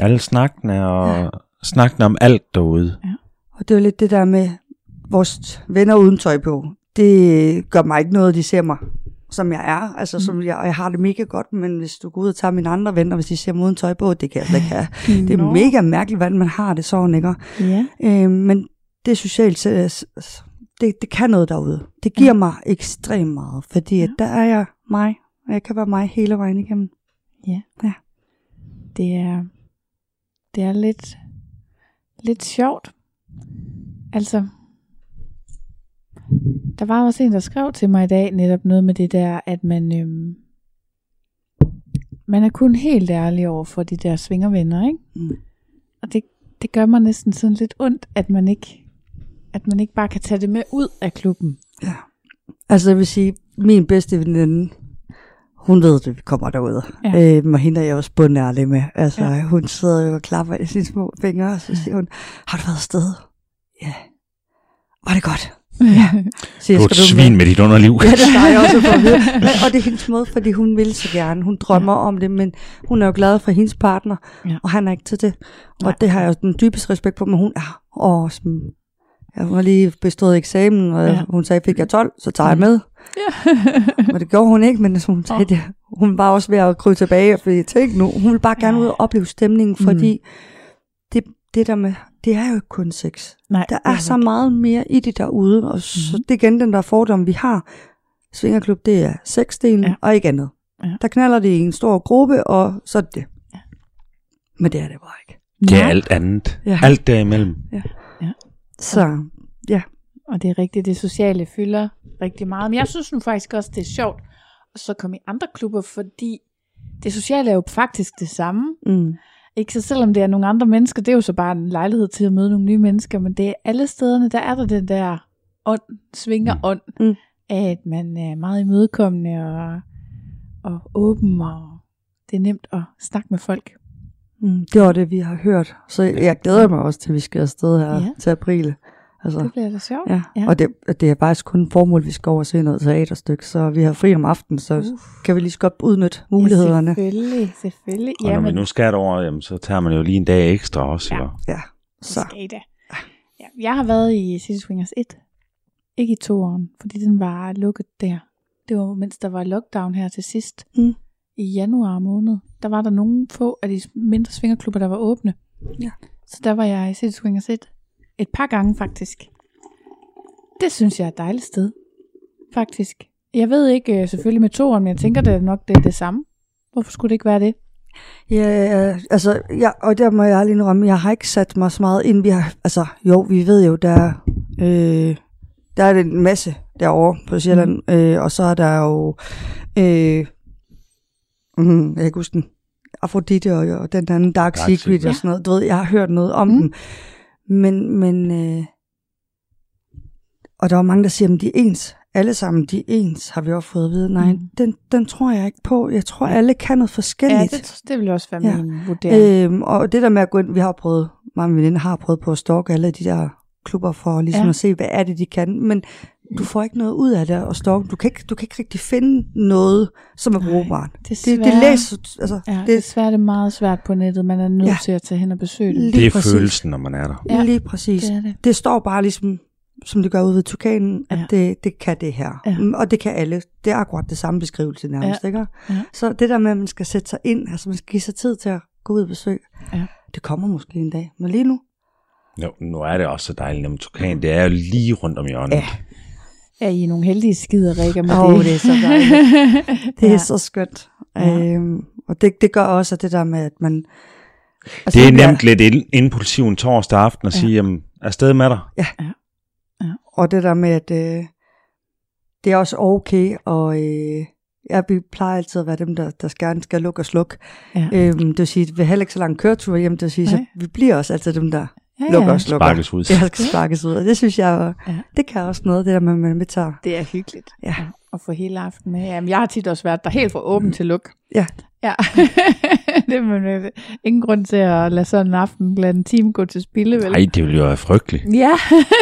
alle snakkene og snakkene om alt derude. og det er jo lidt det der med vores venner uden tøj på, det gør mig ikke noget, de ser mig, som jeg er, altså som jeg, og jeg har det mega godt, men hvis du går ud og tager mine andre venner, hvis de ser mig uden tøj på, det kan jeg slet ikke have. Det er mega mærkeligt, hvordan man har det sådan, ikke? Ja. Øh, men det er socialt, det, det kan noget derude. Det giver Ja. mig ekstremt meget, fordi at der er jeg mig, og jeg kan være mig hele vejen igennem. Det er, det er lidt, lidt sjovt. Altså, der var også en, der skrev til mig i dag netop noget med det der, at man, øhm, man er kun helt ærlig over for de der svingervenner, ikke? Mm. Og det, det gør mig næsten sådan lidt ondt, at man ikke at man ikke bare kan tage det med ud af klubben. Ja. Altså jeg vil sige, min bedste veninde, hun ved det, vi kommer derud. Ja. Øhm, og hende er jeg også bundærlig med. Altså, Ja. hun sidder jo og klapper i sine små fingre, og så siger hun, har du været afsted? Ja. Var det godt? Ja. Siger, Du er et "Skal svin med dit underliv. Ja, det har jeg også fået vide. Men- Og det er hendes måde, fordi hun vil så gerne. Hun drømmer ja. om det, men hun er jo glad for hendes partner, Ja. og han er ikke til det. Og Nej. det har jeg jo den dybeste respekt på, men hun er åh, ja, hun har lige bestået eksamen, og Ja. ja. hun sagde, fik jeg 12, så tager jeg Mm. med. ja. Og det gjorde hun ikke, men hun sagde Åh. det. Hun var også ved at krybe tilbage, fordi jeg tænkte nu, hun vil bare gerne ud og opleve stemningen, fordi det, det der med, det er jo ikke kun sex. Nej, Der er så meget mere i det derude, og så Mhm. det er igen den der fordom, vi har. Svingerklub, det er sexdelen, Ja. ja. og ikke andet. Ja. Der knaller det i en stor gruppe, og så er det det. Ja. Men det er det bare ikke. Det er alt andet. Ja. Alt derimellem. Så ja, Og det er rigtigt, det sociale fylder rigtig meget. Men jeg synes nu faktisk også, det er sjovt at så komme i andre klubber, fordi det sociale er jo faktisk det samme. mm, Ikke så selvom det er nogle andre mennesker, det er jo så bare en lejlighed til at møde nogle nye mennesker, men det er alle stederne, der er der den der ånd, svinger ånd, mm. Mm. af at man er meget imødekommende og, og åben, og det er nemt at snakke med folk. Mm, det var det, vi har hørt. Så jeg glæder mig også til, at vi skal afsted her Ja. til april. Altså, Det bliver da sjovt. Ja, Ja. og det, det er faktisk kun formål, vi skal over og se noget teaterstykke, så vi har fri om aftenen, så Uh. kan vi lige så godt udnytte mulighederne. Ja, selvfølgelig, selvfølgelig. Og når vi nu skal over, jamen, så tager man jo lige en dag ekstra også. Ja. Ja. Ja, Så. så skal I da. Ja, jeg har været i City Swingers 1. Ikke i toeren, fordi den var lukket der. Det var, mens der var lockdown her til sidst. Mm. I januar måned. Der var der nogle få af de mindre svingerklubber, der var åbne. Ja. Så der var jeg i City Swingers 1. Et par gange faktisk. Det synes jeg er et dejligt sted. Faktisk. Jeg ved ikke øh, selvfølgelig med toeren, men jeg tænker det er nok det er det samme. Hvorfor skulle det ikke være det? Ja, altså, ja, og der må jeg ærlig indrømme, jeg har ikke sat mig så meget ind. Vi har, altså, jo, vi ved jo, der er, øh, der er en masse derovre på Sjælland, mm. øh, og så er der jo, øh, mm, jeg kan huske den, Afrodite og, og den anden Dark, Dark Secret, Secret. og sådan noget. Du ved, jeg har hørt noget om Mm. dem, men, men øh, og der var mange, der siger, at de er ens. Alle sammen, de er ens, har vi også fået at vide. Nej, Mm. den, den tror jeg ikke på. Jeg tror, alle kan noget Ja, forskelligt. det, det vil også være Ja. min vurdering. Øhm, og det der med at gå ind, vi har prøvet, mange veninder har prøvet på at stalke alle de der klubber for ligesom Ja. ja. at se, hvad er det, de kan. Men du får ikke noget ud af det at stalke. Du kan ikke, du kan ikke rigtig finde noget, som er Nej, brugbart. Desværre, Det, det læser, altså, Ja, det, desværre er det meget svært på nettet. Man er nødt Ja. til at tage hen og besøge det. Lige Det er præcis. følelsen, når man er der. Ja, lige præcis. Det Det, er det. det står bare ligesom, som det gør ude ved Tukanen, at Ja. det, det kan det her. Ja. Mm, Og det kan alle. Det er akkurat det samme beskrivelse nærmest, Ja. ikke? Ja. Så det der med, at man skal sætte sig ind, altså man skal give sig tid til at gå ud og besøge, Ja. det kommer måske en dag. Men lige nu, Jo, nu er det også så dejligt. Jamen, Tukan, det er jo lige rundt om hjørnet. Ja. Er I nogle heldige skider, Rikke, med Åh, det? det er så dejligt. Det er Ja. så skønt. Ja. Ja. Øhm, og det, det gør også at det der med, at man... Altså, Det er nu bliver- nemt lidt ind- impulsivt en torsdag aften at Ja. sige, jamen, afsted med dig. Og det der med, at øh, det er også okay, og øh, jeg vi plejer altid at være dem, der, der gerne skal lukke og slukke. Ja. Øhm, det vil sige, vi har heller ikke så lang køretur hjem, det vil sige, så Nej. vi bliver også altid dem, der ja, lukker ja. og slukker. Sparkes ud. Det skal sparkes ud, og det synes jeg, Ja. ja. det kan også noget, det der med, man tager. Det er hyggeligt. Ja. At få hele aftenen med. Jamen, jeg har tit også været der helt fra åben til luk. Ja. Ja. det er man, ingen grund til at lade sådan en aften, lade en time gå til spilde, vel? Nej, det ville jo være frygteligt. Ja.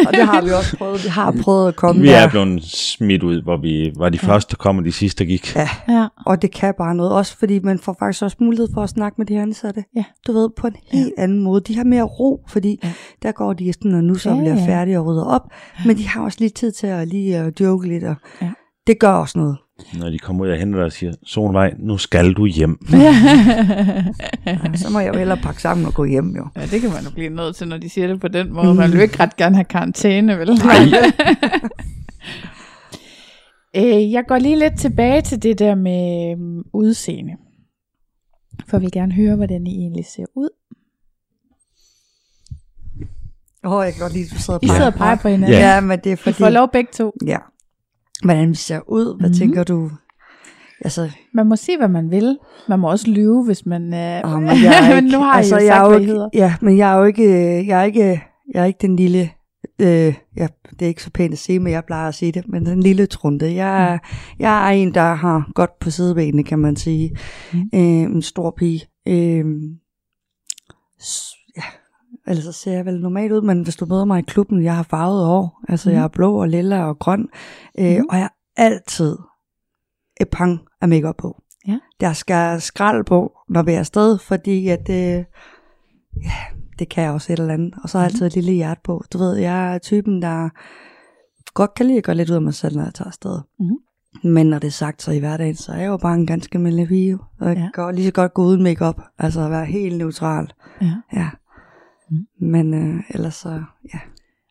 Og det har vi også prøvet. Vi har prøvet at komme Vi der. er blevet smidt ud, hvor vi var de første, der kom, og de sidste, der gik. Ja, ja. Og det kan bare noget, også fordi man får faktisk også mulighed for at snakke med de ansatte. Ja. Du ved, på en helt ja. anden måde. De har mere ro, fordi Ja. ja. der går de sådan, og nu så Ja, ja, bliver ja. færdige og rydder op. Men de har også lige tid til at lige uh, joke lidt, og Ja. ja. det gør også noget. Når de kommer ud og henter dig og siger, Solvej, nu skal du hjem. Ja, så må jeg jo hellere pakke sammen og gå hjem, jo. ja, det kan man jo blive nødt til, når de siger det på den måde. Man vil jo ikke ret gerne have karantæne, vel? Nej. Øh, jeg går lige lidt tilbage til det der med øhm, udseende. For jeg vil gerne høre, hvordan I egentlig ser ud. Åh, oh, jeg kan godt lide, at du sidder og I peger sidder og peger på hinanden. Ja. Ja, men det er I fordi... får lov begge to. Ja. Hvordan vi ser ud, hvad Mhm. mm. tænker du? Altså, Man må sige, hvad man vil. Man må også lyve, hvis man... Øh... oh, men jeg er ikke, nu har altså, jo jeg sagt, er jo ikke. Ja, men jeg er jo ikke, jeg er ikke, jeg er ikke den lille øh, ja, det er ikke så pænt at sige, men jeg plejer at sige det, men en lille trunde. Jeg, mm. jeg er en, der har godt på sidebenene, kan man sige. Mm. Øh, en stor pige. Øh, ja, ellers så ser jeg vel normalt ud, men hvis du møder mig i klubben, jeg har farvet år. Altså, mm. jeg er blå og lilla og grøn. Øh, mm. Og jeg har altid et pang af makeup på. Ja. Der skal skrald på, når vi er afsted, fordi at, øh, ja, det kan jeg også et eller andet. Og så har jeg altid et lille hjerte på. Du ved, jeg er typen, der godt kan lide at gøre lidt ud af mig selv, når jeg tager afsted. Mhm. Men når det er sagt, så i hverdagen, så er jeg jo bare en ganske almindelig pige. Og jeg Ja. kan lige så godt gå uden makeup, altså at være helt neutral. Ja. Ja. Mm. Men øh, ellers så, ja.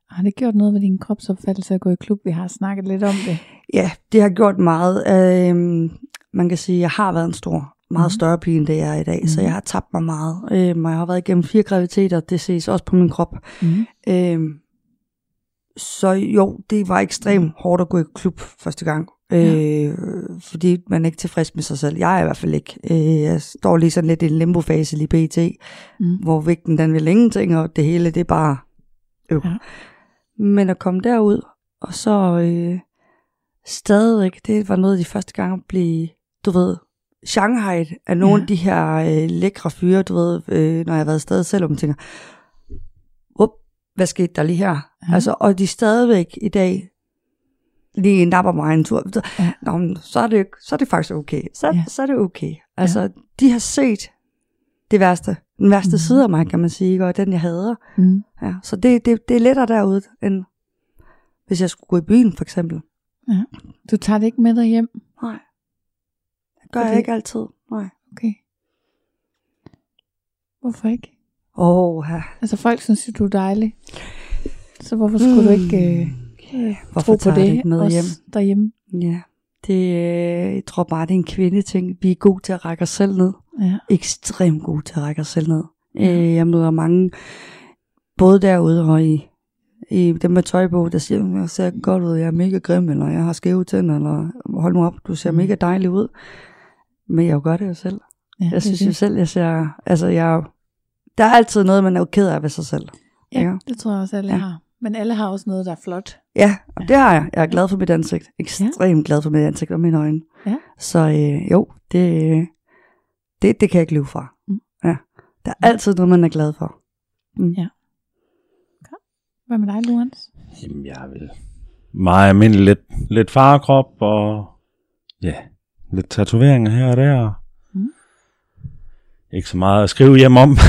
Har det gjort noget ved din kropsopfattelse at gå i klub? Vi har snakket lidt om det. Ja, det har gjort meget. Øhm, man kan sige, at jeg har været en stor, meget Mhm. større pige, end det jeg er i dag, mm. så jeg har tabt mig meget. Og jeg har været igennem fire graviditeter, det ses også på min krop. Mm. Øhm, så jo, det var ekstremt hårdt at gå i klub første gang. Ja. Øh, fordi man er ikke tilfreds med sig selv. Jeg er i hvert fald ikke. Øh, jeg står lige sådan lidt i en limbo-fase lige pt, Mm. hvor vægten den vil ingenting, og det hele det er bare øv. Ja. Men at komme derud, og så øh, stadigvæk, det var noget af de første gange at blive, du ved, Shanghai af nogle Ja. af de her øh, lækre fyre, du ved, øh, når jeg har været afsted selv, og man tænker, hvad skete der lige her? Ja. Ja. Altså, og de stadigvæk i dag lige napper mig en tur. Ja. Nå, men så er det, så er det faktisk okay. Så, Ja. ja. så er det okay. Altså, ja. de har set det værste. Den værste mm. side af mig, kan man sige, ikke? og den jeg hader. Mm. Ja. Så det, det, det er lettere derude, end hvis jeg skulle gå i byen, for eksempel. Du tager det ikke med dig hjem? Nej. Det gør Fordi- jeg ikke altid. Nej. Okay. Hvorfor ikke? Åh, oh, ja. Altså folk synes jo, du er dejlig. Så hvorfor skulle mm. du ikke øh, Hvorfor tro på det, det med hjem? derhjemme? Ja. Det, øh, jeg tror bare, det er en kvindeting. Vi er gode til at række os selv ned. Ja. ekstremt gode til at række os selv ned. Øh, jeg møder mange, både derude og i, i dem med tøj på, der siger, jeg ser godt ud, jeg er mega grim, eller jeg har skæve tænder, eller hold nu op, du ser Mm. mega dejlig ud. Men jeg gør det jo selv. ja Jeg synes det. jo selv, jeg ser, altså jeg, der er altid noget, man er jo ked af ved sig selv. Ja, ikke? det tror jeg også, alle Ja. har. Men alle har også noget, der er flot. Ja, og det har jeg. Jeg er glad for mit ansigt. Ekstremt glad for mit ansigt og mine øjne. Ja. Så øh, jo, det, det, det kan jeg ikke leve fra. Mm. Ja. Der er altid noget, man er glad for. Mm. Ja. Hvad med dig, Luans? Jamen, jeg vel meget almindelig lidt, lidt farkrop og ja, lidt tatoveringer her og der. Ikke så meget at skrive hjem om.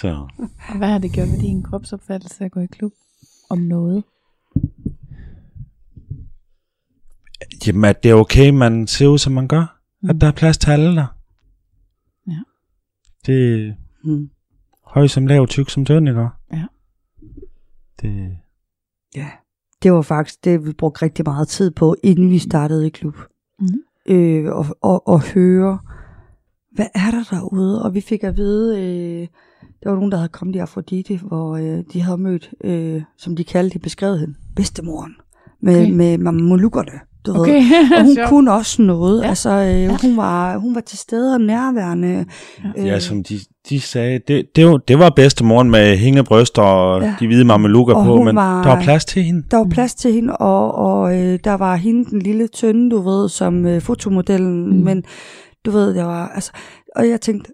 så Og hvad har det gjort ved din kropsopfattelse at gå i klub? Om noget? jamen, at det er okay, man ser ud, som man gør. Mm. At der er plads til alle der. Ja. Det er Mm. høj som lav, tyk som tynd, ikke? Ja. Det, Ja. Det var faktisk det, vi brugte rigtig meget tid på, inden vi startede i klub. Mm. øh, og, og, og høre, hvad er der derude? Og vi fik at vide, øh, der var nogen, der havde kommet i Afrodite, hvor øh, de havde mødt, øh, som de kaldte det, beskrevet hende, bedstemoren, med, Okay. med mamulukkerne, du ved. Okay, Og hun kunne også noget. Ja. Ja. Altså, øh, hun, var, hun var til stede og nærværende. ja, øh, som de, de sagde, det, det, var, det var bedstemoren med hængende bryster og ja. Ja. de hvide mamelukker på, men var- der var plads til hende. Der var plads til hende, og, og øh, der var hende, den lille tynde, du ved, som øh, fotomodellen, mm. men du ved, jeg var, altså, og jeg tænkte,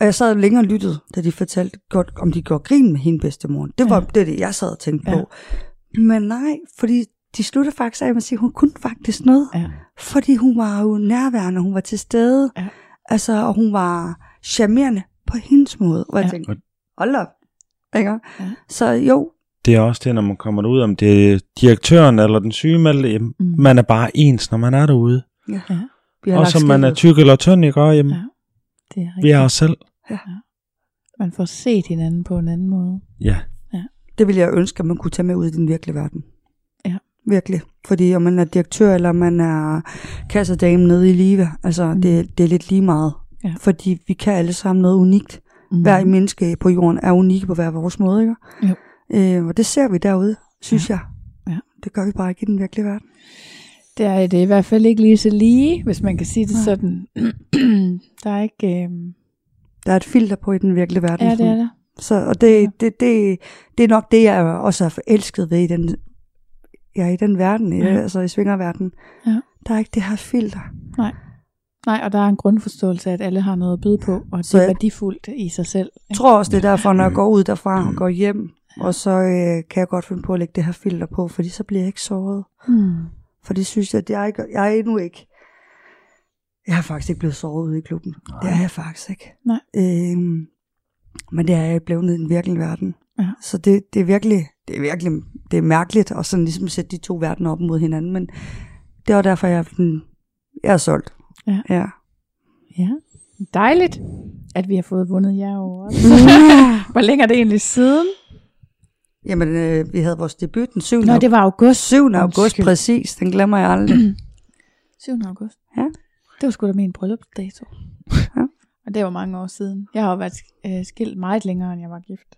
og jeg sad længere og lyttede, da de fortalte, godt, om de gjorde grin med hende bedstemoren. Det var Ja. det, det, jeg sad og tænkte Ja. på. Men nej, fordi de sluttede faktisk af med at sige, at hun kunne faktisk noget. Ja. Fordi hun var jo nærværende, hun var til stede. Ja. Altså, og hun var charmerende på hendes måde. Hvor jeg Ja. tænkte, hold op. Ikke? Ja. Så jo, Det er også det, når man kommer derud, om det er direktøren eller den jamen, Mm. mm. man er bare ens, når man er derude. ja. Ja. vi har Og lagt som man er tyk eller tynd, ikke? Og, jamen, Ja. ja. Det er vi er rigtigt. os selv. Man får set hinanden på en anden måde. Ja. Det ville jeg ønske, at man kunne tage med ud i den virkelige verden. Ja. Virkelig. Fordi om man er direktør, eller man er kassedame nede i live, altså Mm. det, det er lidt lige meget. Ja. Fordi vi kan alle sammen noget unikt. Mm. Hver menneske på jorden er unikke på hver vores måde, ikke? Jo. Øh, og det ser vi derude, synes ja. jeg. Ja. Det gør vi bare ikke i den virkelige verden. Det er det i hvert fald ikke lige så lige, hvis man kan sige det Nej. sådan. der er ikke... Øh... Der er et filter på i den virkelige verden. Ja, det er der. Så, og det, det, det, det er nok det, jeg også er forelsket ved i den, ja, i den verden, i, Ja. altså i svingerverdenen. Ja. Der er ikke det her filter. Nej, og der er en grundforståelse af, at alle har noget at byde på, og at Så det er værdifuldt i sig selv. Jeg tror også, det er derfor, når jeg går ud derfra og går hjem, og så øh, kan jeg godt finde på at lægge det her filter på, fordi så bliver jeg ikke såret. Hmm. For det synes jeg, at jeg, er ikke, jeg er endnu ikke... Jeg har faktisk ikke blevet såret ude i klubben. Det er jeg faktisk ikke. Nej. Øhm, men det er jeg blevet i den virkelige verden. Ja. Så det, det er virkelig, det er virkelig, det er mærkeligt at sådan ligesom sætte de to verdener op mod hinanden, men det var derfor, jeg, er jeg er solgt. Ja. ja. Ja, dejligt, at vi har fået vundet jer over. Hvor længe er det egentlig siden? Jamen, øh, vi havde vores debut den 7. Nå, det var august. 7. august, Undskyld. præcis. Den glemmer jeg aldrig. 7. august. Ja. Det var sgu da min bryllupsdato. Ja. Og det var mange år siden. Jeg har jo været øh, skilt meget længere, end jeg var gift.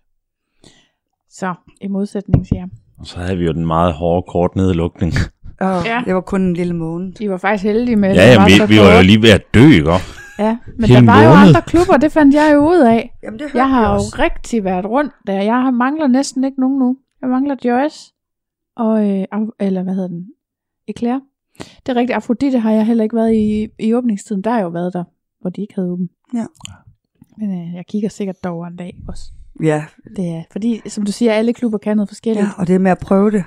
Så, i modsætning til jer. Og så havde vi jo den meget hårde kort nedlukning. Og Ja. det var kun en lille måned. I var faktisk heldige med, at Ja, det jamen, så vi, vi var jo kort. lige ved at dø, ikke? også? Ja, men Hele der var jo måned. andre klubber, det fandt jeg jo ud af. Jamen, det Jeg har jo rigtig været rundt der. Jeg har mangler næsten ikke nogen nu. Jeg mangler Joyce, og, øh, eller hvad hedder den? Eclair. Det er rigtigt. Afrodite har jeg heller ikke været i, i åbningstiden. Der har jeg jo været der, hvor de ikke havde åben. Ja. Men øh, jeg kigger sikkert derover en dag også. Ja, Det er, fordi, som du siger, alle klubber kan noget forskelligt. ja, og det er med at prøve det.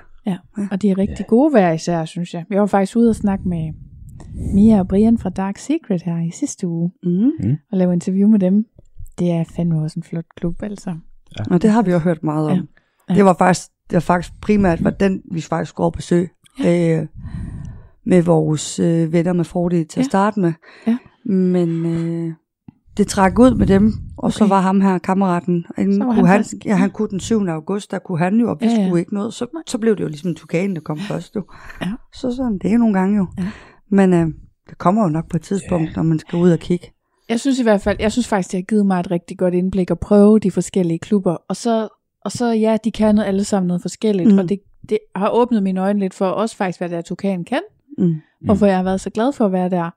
Og de er rigtig gode hver især, synes jeg. Jeg var faktisk ude og snakke med Mia og Brian fra Dark Secret her i sidste uge, Mm. og lave interview med dem. Det er fandme også en flot klub, altså. Og det har vi jo hørt meget om. Ja. Ja. Det var faktisk, det var faktisk primært var den, vi faktisk skulle over besøg øh, med vores øh, venner med fordel til at Ja. starte med. Ja. Men øh, det trak ud med dem, og okay. så var ham her, kammeraten, han, Så var kunne han han, ja, han kunne den 7. august, der kunne han jo, og vi Ja, ja, ja. skulle ikke noget. Så, så blev det jo ligesom Tukanen, der kom først. Jo. Ja. Så sådan, det er nogle gange jo. Ja. Men øh, det kommer jo nok på et tidspunkt, når man skal ud og kigge. Jeg synes i hvert fald, jeg synes faktisk, det har givet mig et rigtig godt indblik at prøve de forskellige klubber. Og så, og så ja, de kan noget, alle sammen noget forskelligt. Mm. Mm. Og det, det har åbnet mine øjne lidt for også faktisk, hvad der Tukan kan. Mm. Og for jeg har været så glad for at være der.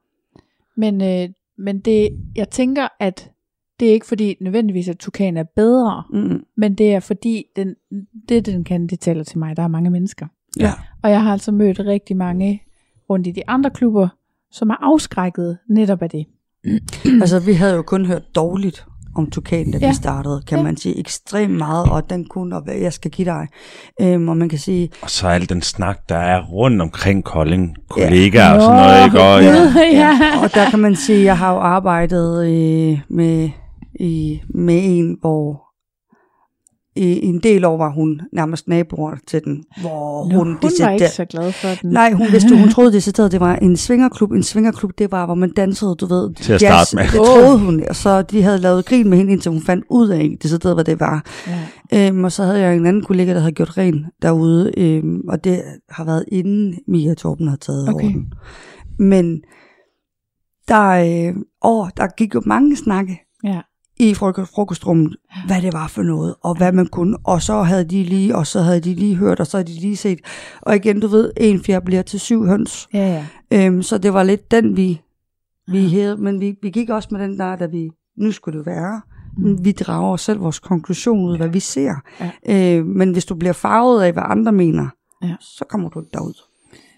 Men, øh, men det, jeg tænker, at det er ikke fordi nødvendigvis, at Tukan er bedre. Mm. Men det er fordi, den, det den kan, det tæller til mig. Der er mange mennesker. Ja. Og jeg har altså mødt rigtig mange rundt i de andre klubber, som er afskrækket netop af det. Altså, vi havde jo kun hørt dårligt om Tukan, da ja. Vi startede, kan Ja. man sige. Ekstremt meget, og den kunne, og hvad jeg skal give dig. Øhm, og man kan sige, Og så al den snak, der er rundt omkring Kolding, kollegaer ja. og sådan noget, ikke? Og, ja. Ja. og der kan man sige, jeg har jo arbejdet øh, med, i, med en, hvor i, en del år var hun nærmest naboer til den, hvor Nå, hun, hun var ikke så glad for den. Nej, hun vidste, hun troede decideret, det var en svingerklub. En svingerklub, det var, hvor man dansede, du ved. Til at starte med. Det troede hun, og så de havde lavet grin med hende, indtil hun fandt ud af, decideret, hvad det var. Ja. Øhm, og så havde jeg en anden kollega, der havde gjort ren derude, øhm, og det har været inden Mia Torben har taget Okay. over den. Men der, øh, åh, der gik jo mange snakke ja. I frok- frokostrummet, hvad det var for noget, og hvad man kunne, og så havde de lige, og så havde de lige hørt, og så havde de lige set, og igen, du ved, en fjer bliver til syv høns, Ja, ja. øhm, så det var lidt den, vi, vi havde, men vi, vi gik også med den der, da vi, nu skulle det være, Mm. vi drager selv vores konklusion ud, hvad vi ser, Ja. øh, men hvis du bliver farvet af, hvad andre mener, Ja. så kommer du ikke derud.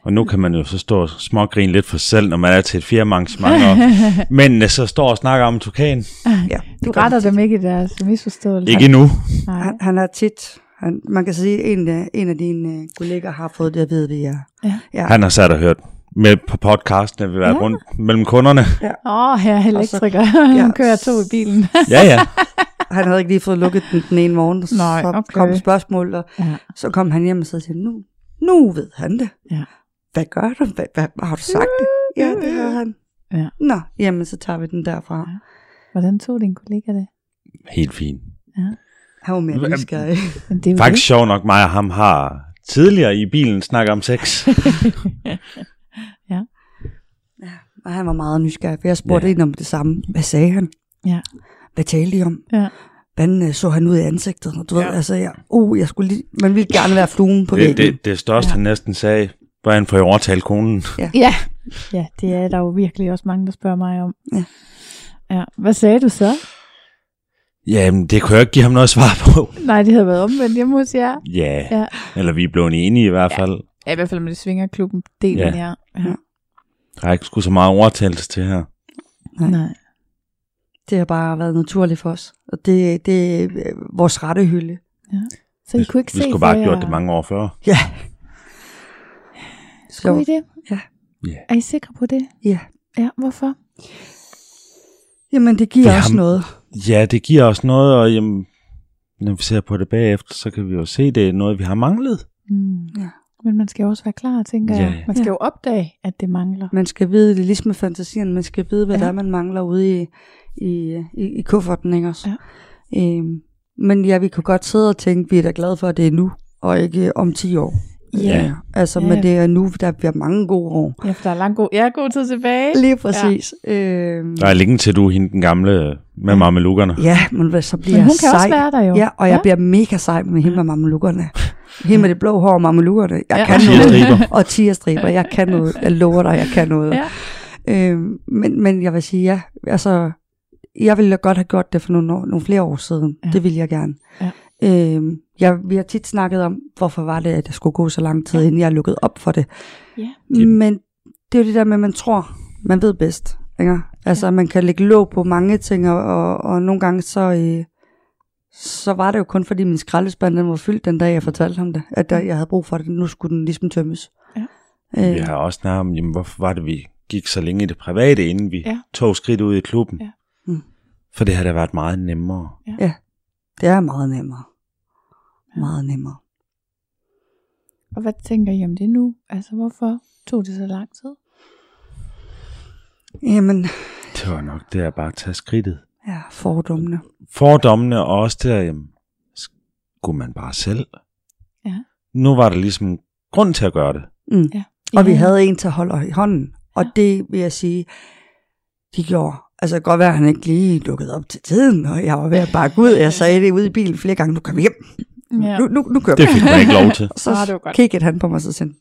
Og nu kan man jo så stå og smågrine lidt for selv, når man er til et firmaarrangement, og mændene så står og snakker om tukan. Ja, Du retter vi dem ikke i deres misforståelse. Ikke endnu. Nej. Han, han er tit, han, man kan sige, en af, en af dine øh, kolleger har fået det at vide, det er. Ja. ja. Han har sat og hørt med på podcasten, at vi været Ja. rundt mellem kunderne. Åh, oh, her er elektriker. ja. Han kører to i bilen. Ja, ja. Han havde ikke lige fået lukket den den ene morgen, og Nej, så okay. kom spørgsmål, og ja. så kom han hjem og så sagde, nu, nu ved han det. Ja. Hvad gør du? Hvad, hvad, har du sagt det? Ja, det havde han. Ja. Nå, jamen så tager vi den derfra. Hvordan tog din kollega det? Helt fint. Han var mere nysgerrig. Det er jo Faktisk sjov nok, mig og ham har tidligere i bilen snakket om sex. Og han var meget nysgerrig, for jeg spurgte Ja. ja. ind om det samme. Hvad sagde han? Ja. Hvad talte de om? Ja. Hvordan øh, så han ud i ansigtet? Og du ja. Ja. ved, altså, jeg, uh, jeg skulle lige, man ville gerne være fluen på det, væggen. det, det største, Ja. ja. han næsten sagde, hvordan får jeg overtalt konen? Ja. ja, det er der jo virkelig også mange, der spørger mig om. Ja. ja. Hvad sagde du så? Jamen, det kunne jeg ikke give ham noget svar på. Nej, det havde været omvendt hjemme hos jer. Ja, Ja. eller vi er blevet enige i hvert fald. Ja, i hvert fald med det svingerklubben delen, Ja. ja. ja. ja. Der er ikke sgu så meget overtagelse til her. Nej. Nej. Det har bare været naturligt for os. Og det, det er vores rette hylde. Så I kunne ikke vi se skulle for bare have gjort det mange år før. Ja. Skulle I det? Ja. Ja. Er I sikre på det? Ja. Ja, hvorfor? Jamen, det giver Vi også noget. Ja, det giver os noget, og jamen, når vi ser på det bagefter, så kan vi jo se, det er noget, vi har manglet. Mm. Ja. Men man skal jo også være klar, tænker Ja, jeg. ja. Man skal Ja. jo opdage, at det mangler. Man skal vide, det er ligesom med fantasien, man skal vide, hvad ja. der er, man mangler ude i, i, i, i kufferten, ikke også? Ja. Øhm, men ja, vi kunne godt sidde og tænke, vi er da glade for, at det er nu, og ikke om 10 år. Ja. Altså, Ja. men det er nu, der bliver mange gode år. Ja, for der er lang god, ja, god tid tilbage. Lige præcis. Ja. Øhm, Der er længe til du er hende den gamle med mamelukkerne. ja, men så bliver Men hun jeg kan sej. også være der jo. Ja, og jeg bliver mega sej med hende med mamelukkerne. Hende med det blå hår og mamelukkerne. Jeg Ja. kan Og noget. tierstriber. Og tierstriber. Jeg kan noget. Jeg lover dig, jeg kan noget. Ja. Øhm, men, men jeg vil sige, ja, altså, jeg ville godt have gjort det for nogle, år, nogle flere år siden. Ja. Ja. Det ville jeg gerne. Ja. Øhm, jeg, vi har tit snakket om, hvorfor var det, at det skulle gå så lang tid, Ja. ja. inden jeg lukkede op for det. Ja. Men det er jo det der med, at man tror, man ved bedst. Ikke? Altså, man kan lægge låg på mange ting, og, og, og nogle gange så, øh, så var det jo kun fordi min skraldespand den var fyldt den dag, jeg fortalte ham det, at der, jeg havde brug for det. Nu skulle den ligesom tømmes. Ja. Øh, Vi har også snakket om, jamen, hvorfor var det, vi gik så længe i det private, inden vi Ja. ja. tog skridt ud i klubben. Ja. Mm. For det har da været meget nemmere. Det er meget nemmere. Meget nemmere. Og hvad tænker I om det nu? Altså, hvorfor tog det så lang tid? Jamen, Det var nok det at bare tage skridtet. ja, fordommene. Fordommene og også der, jamen, skulle man bare selv. Ja. Nu var der ligesom grund til at gøre det. Mm. Ja. Og vi havde en til at holde i hånden. Og Ja. det vil jeg sige, de gjorde. Altså det kan godt være, at han ikke lige dukkede op til tiden, og jeg var ved at bakke ud. Jeg sagde det ude i bilen flere gange, nu kommer vi hjem. Ja. Nu, nu, nu kører Det vi. fik man ikke lov til. Så Ah, det kiggede han på mig så sagde,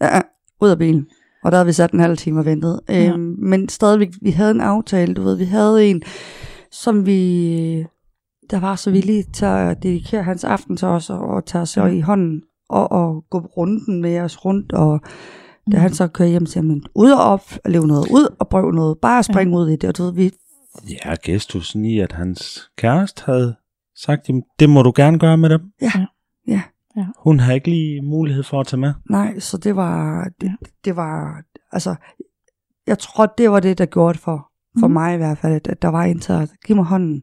ja, ja, ud af bilen. Og der havde vi sat en halv time og ventet. Ja. Øhm, men stadigvæk, vi havde en aftale, du ved, vi havde en, som vi, der var så villig til at dedikere hans aften til os, og, og tage os Ja. i hånden, og, og gå runden med os rundt, og da Mm. han så kører hjem, siger han, ud og op, og leve noget ud, og prøve noget, bare springe ud i det, og du ved, vi, Ja, gestusen i, at hans kæreste havde sagt, jamen, det må du gerne gøre med dem. Ja. Ja. Ja. Hun har ikke lige mulighed for at tage med. nej, så det var, det, Ja. det var, altså, jeg tror, det var det, der gjorde det for, for Mhm. mig i hvert fald, at, at der var en til at give mig hånden.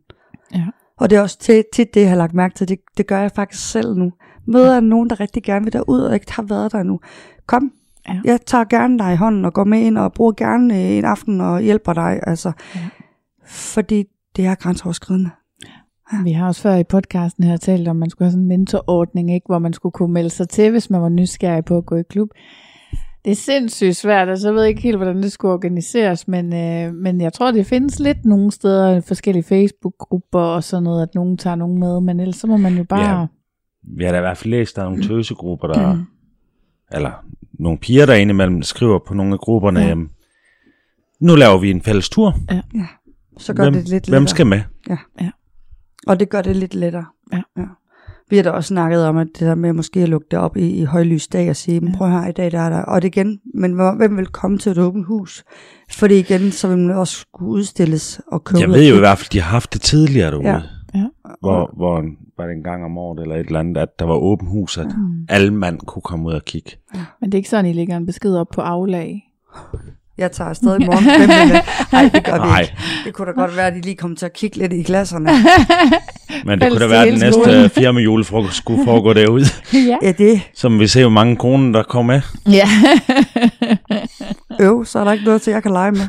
Ja. Og det er også tit, tit det, jeg har lagt mærke til. Det, det gør jeg faktisk selv nu. Møder jeg nogen, der rigtig gerne vil derud, og ikke har været der nu. Kom, Ja. jeg tager gerne dig i hånden og går med ind og bruger gerne øh, en aften og hjælper dig. Altså, Ja. Fordi det er grænseoverskridende. Vi har også før i podcasten her talt om, at man skulle have sådan en mentorordning, ikke? hvor man skulle kunne melde sig til, hvis man var nysgerrig på at gå i klub. Det er sindssygt svært, altså jeg ved ikke helt, hvordan det skulle organiseres, men, øh, men jeg tror, det findes lidt nogle steder, forskellige Facebook-grupper og sådan noget, at nogen tager nogen med, men ellers så må man jo bare... Ja. Vi har da i hvert fald læst, der er nogle tøsegrupper, der, Mm. eller nogle piger, der indimellem skriver på nogle af grupperne, Ja. ja. nu laver vi en fælles tur. Så gør hvem, det lidt lettere. hvem skal med? Og det gør det lidt lettere. Ja. ja. Vi har da også snakket om, at det der med måske at lukke det op i, i højlys dag og sige, ja. Ja. prøv her i dag, der er der. Og det igen, men hvem vil komme til et åbent hus? Fordi igen, så vil man også skulle udstilles og købe. Jeg ved jo i hvert fald, de har haft det tidligere derude. Ja. Ja. Hvor, hvor var det en gang om året eller et eller andet, at der var åben hus, at Mm. alle mand kunne komme ud og kigge. Men det er ikke sådan, I lægger en besked op på aflag. Jeg tager afsted i morgen. Nej, det gør vi Nej. ikke. Det kunne da godt være, at de lige kom til at kigge lidt i klasserne. Men det Fælles kunne da være, at den næste øh, firma julefrokost skulle foregå derude. ja. Ja, det Som vi ser jo mange kroner, der kommer med. ja. øv, så er der ikke noget til, jeg kan lege med.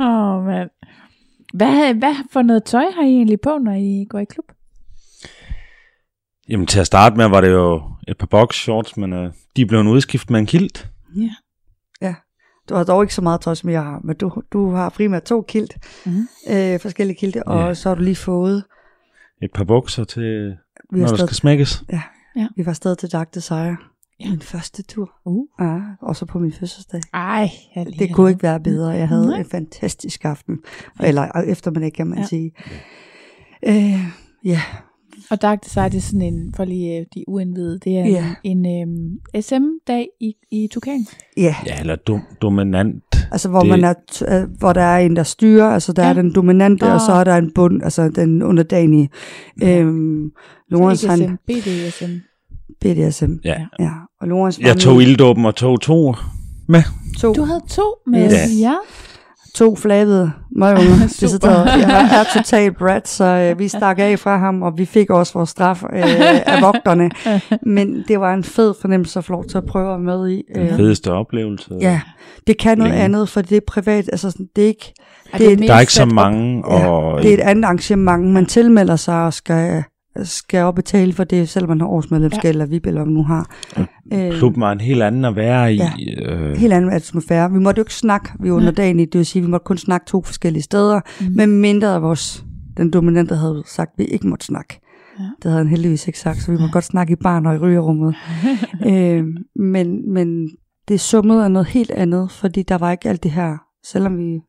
Åh, oh, mand. Hvad, hvad for noget tøj har I egentlig på, når I går i klub? Jamen til at starte med var det jo et par box shorts, men øh, de blev en udskift med en kilt. Ja. Du har dog ikke så meget tøj, som jeg har, men du, du har primært to kilt, Mhm. øh, forskellige kilte, og Ja. så har du lige fået, Et par bukser til, når der skal smækkes. vi var stadig til Dag til sejr. Ja. Min første tur. Uh. Ja, også på min fødselsdag. Ej, Det kunne ikke være bedre. Jeg havde Nej. en fantastisk aften. Eller eftermiddag, kan man Ja. ja. sige. Øh, ja, Og Dark Desire, det er sådan en, for lige øh, de uindvidede, det er Ja. en, en øhm, SM-dag i, i Tukan. ja. Ja, eller dum, dominant. Altså, hvor, Det- man er, t- øh, hvor der er en, der styrer, altså der Ja. ja. er den dominante, Nå. og så er der en bund, altså den underdanige. Øhm, Lorens, Så ikke han, SM, BDSM. BDSM. Ja. Ja, og Lorens var Jeg tog med ilddåben og tog to med. to, Du havde to med, Ja. ja. to flabede møgunger. Super. Decideret. Jeg er totalt brat, så øh, vi stak af fra ham, og vi fik også vores straf øh, af vogterne. Men det var en fed fornemmelse at få lov til at prøve at være med i. Den Øh, fedeste oplevelse. ja, det kan noget Længe. andet, for det er privat, altså sådan, det er ikke, Er Det er- Der er ikke så mange, og det er et andet arrangement. Man tilmelder sig og skal, skal op betale for det, selvom man har årsmedlemskab, ja. eller VIP, eller hvad man nu har. Øh, klubben var en helt anden at være i. Ja. Øh, helt anden atmosfære. Vi måtte jo ikke snakke, vi var under dagen i, det vil sige, vi måtte kun snakke to forskellige steder, mm. men mindre af vores, den dominante havde sagt, at vi ikke måtte snakke. Ja. Det havde han heldigvis ikke sagt, så vi måtte godt snakke i barn og i rygerummet. øh, men, men det summede af noget helt andet, fordi der var ikke alt det her, selvom vi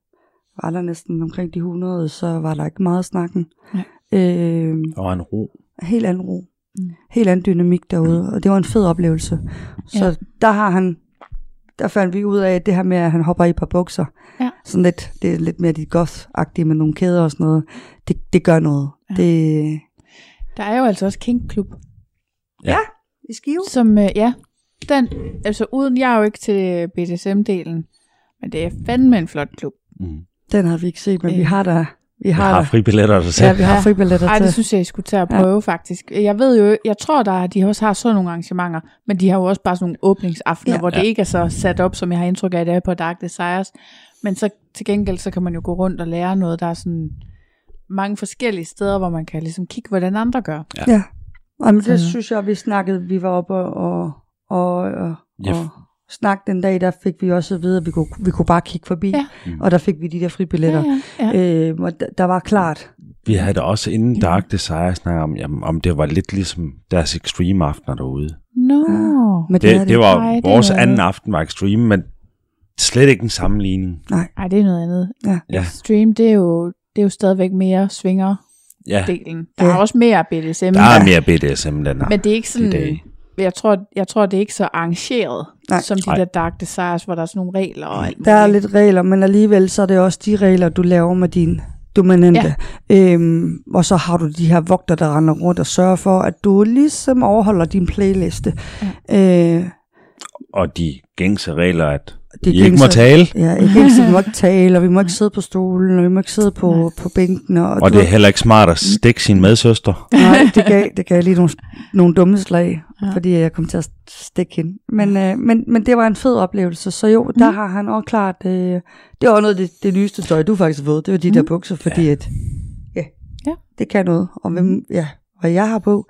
var der næsten omkring de 100, så var der ikke meget snakken. Nej. Øh, og en ro. helt anden ro. Mm. Mm. Helt anden dynamik derude, og det var en fed oplevelse. Så Ja. der har han, der fandt vi ud af, at det her med, at han hopper i et par bukser, Ja. sådan lidt, det er lidt mere de goth-agtige med nogle kæder og sådan noget, det, det gør noget. Ja. Ja. Det, Der er jo altså også King Club, I skive? som, øh, ja, den, altså uden, jeg er jo ikke til BDSM-delen, men det er fandme en flot klub. Mm. Den har vi ikke set, men Øh. vi har der, vi Jeg har, har der, fribilletter til selv. ja, vi har Ja. fribilletter Ej, til. det synes jeg, I skulle tage at prøve, ja. faktisk. Jeg ved jo, jeg tror, der er, de også har sådan nogle arrangementer, men de har jo også bare sådan nogle åbningsaftener, ja. Ja. hvor det Ja. ikke er så sat op, som jeg har indtryk af, det er på Dark Desires. Men så til gengæld, så kan man jo gå rundt og lære noget. Der er sådan mange forskellige steder, hvor man kan ligesom kigge, hvordan andre gør. Ja, Jamen, det Så- synes jeg, vi snakkede, vi var oppe og, og, og, og, Ja. Og snakke den dag, der fik vi også at vide, at vi kunne, vi kunne bare kigge forbi, Ja. Og der fik vi de der fribilletter. Ja, ja, ja. Øh, og der, der var klart, Vi havde da også inden Dark Desire snakket om, jamen, om det var lidt ligesom deres extreme aftener derude. Nå. men Det, er det var Nej, det er vores noget anden aften var extreme, men slet ikke en sammenligning. Ej, det er noget andet. Ja. Ja. Extreme, det er jo, det er jo stadigvæk mere svinger-delen. Ja, Der er Ja. også mere BDSM. der er mere BDSM, den her. Men det er ikke sådan. Jeg tror, jeg tror, det er ikke så arrangeret, Nej. Som de Nej. der Dark Desires, hvor der er sådan nogle regler og alt der er lidt regler, men alligevel så er det også de regler, du laver med din dominante. Ja. Øhm, og så har du de her vogter, der render rundt og sørger for, at du ligesom overholder din playliste. Ja. Øh, Og de gængse regler, at de I ikke må tale, Ja, ikke engang, vi må ikke tale, og vi må ikke sidde på stolen, og vi må ikke sidde på, på bænken. Og, og det er heller ikke smart at stikke sin medsøster. Nej, det gav, det gav lige nogle, nogle dumme slag, Ja. ja. fordi jeg kom til at stikke hende. Men, øh, men, men det var en fed oplevelse, så jo, der Mm. har han også klart, øh, det var noget af det, det nyeste tøj, du faktisk har fået, det var de Mm. der bukser, fordi at, ja, Ja. det kan noget. Og hvem, ja, hvad jeg har på,